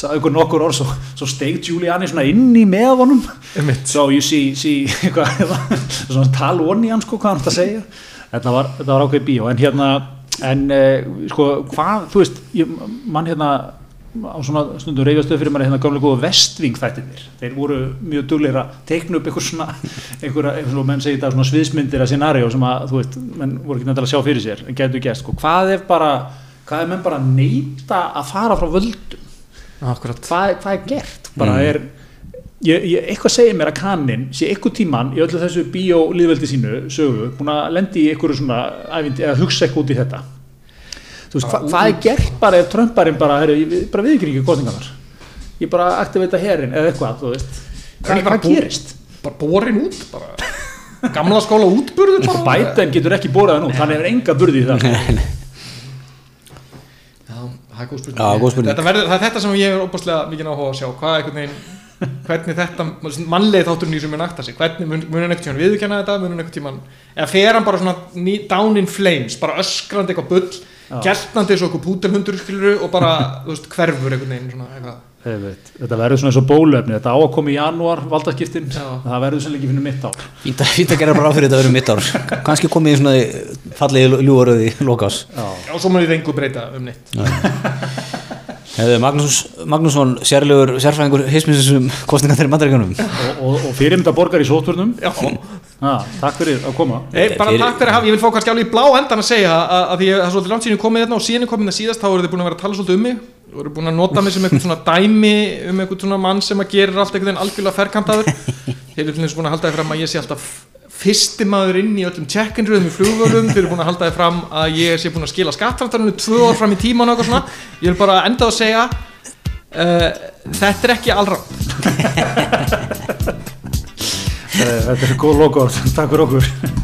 sagði ykkur nokkur orð svo, svo steig Giuliani svona inn í með honum. Einmitt. so you see, see (laughs) eitthvað, svona tal onni hann sko hvað hann að segja. Þetta var, þetta var ákveð bíó. En hérna en uh, sko hvað þú veist ég, mann hérna á svona stundum reyfastöð fyrir mann hérna gamlega góða vestving þættinir þeir voru mjög dugleir að teikna upp einhver svona einhver svona menn segir þetta svona sviðsmyndir að scenario sem að þú veist menn voru ekki nefndilega að sjá fyrir sér en getur gæst sko. Hvað ef bara hvað ef menn bara neyta að fara frá völdum? Akkurat hvað, hvað er gert? Bara er ég, ég, eitthvað segir mér að kannin sé eitthvað tíman í öllu þessu bíólíðveldi sínu sögu, búin að lendi í eitthvað svona eða hugsa eitthvað út í þetta veist, hva, hvað er gert bara ef Trumparinn bara, ég bara við ekki kostningarnar ég bara aktivita herin eða eitthvað, þú veist. Er hvað, hvað bú- gerist? bara borin út bara. Gamla skóla útburður bara. (laughs) Biden getur ekki borðað nú, hann hefur enga burði í það. Já, það er góð spurning, Já, góð spurning. Þetta verður, það er þetta sem ég er óbúslega mikið áhuga að sjá. Hvað einhvern veginn hvernig þetta, mannlega þátturinn í sem mun akta sig? Hvernig mun, mun hann einhvern tímann viðurkenna þetta? Mun hann einhvern tímann, eða fer hann bara svona down in flames, bara öskrandi eitthvað bull, geltandi eins og eitthvað pútelhundur og bara, þú veist, hverfur einhvern veginn svona eitthvað. Þetta verður svona eins og bólöfni þetta á að koma í janúar valdaskiptin. Það verður sem ekki fyrir mitt ár. Fínt að, gera bara á fyrir þetta að vera mitt ár. Kannski komið í svona fallegi ljúaröði lókás Já. Já, svo mun ég engu breyta um neitt (laughs) Hefði Magnús, Magnússon sérlegur sérfræðingur hismisum kostninga þeirri mandaríkanum og, og, og fyrirmynda borgar í sótvörnum Já, takk fyrir að koma. Nei, bara Fyrir- takk fyrir að hafa, ég vil fá kannski alveg í blá endan að segja að, því að það er svolítið langt síðan ég komið hérna og síðan ég komið það síðast þá eru þið búin að vera að tala svolítið um mig. Og eru búin að nota mig sem eitthvað svona dæmi um eitthvað svona mann sem að gerir allt einhvern veginn algjörlega ferkantaður. Þeir eru búin að halda fyrsti maður inn í öllum check-in-röðum í flugvölum þeir eru búin að halda þið fram að ég sé búin að skila skattframtarinu tvö ár fram í tíman og eitthvað svona. Ég vil bara enda að segja uh, þetta er ekki allra (laughs) þetta er góð logo takk fyrir okkur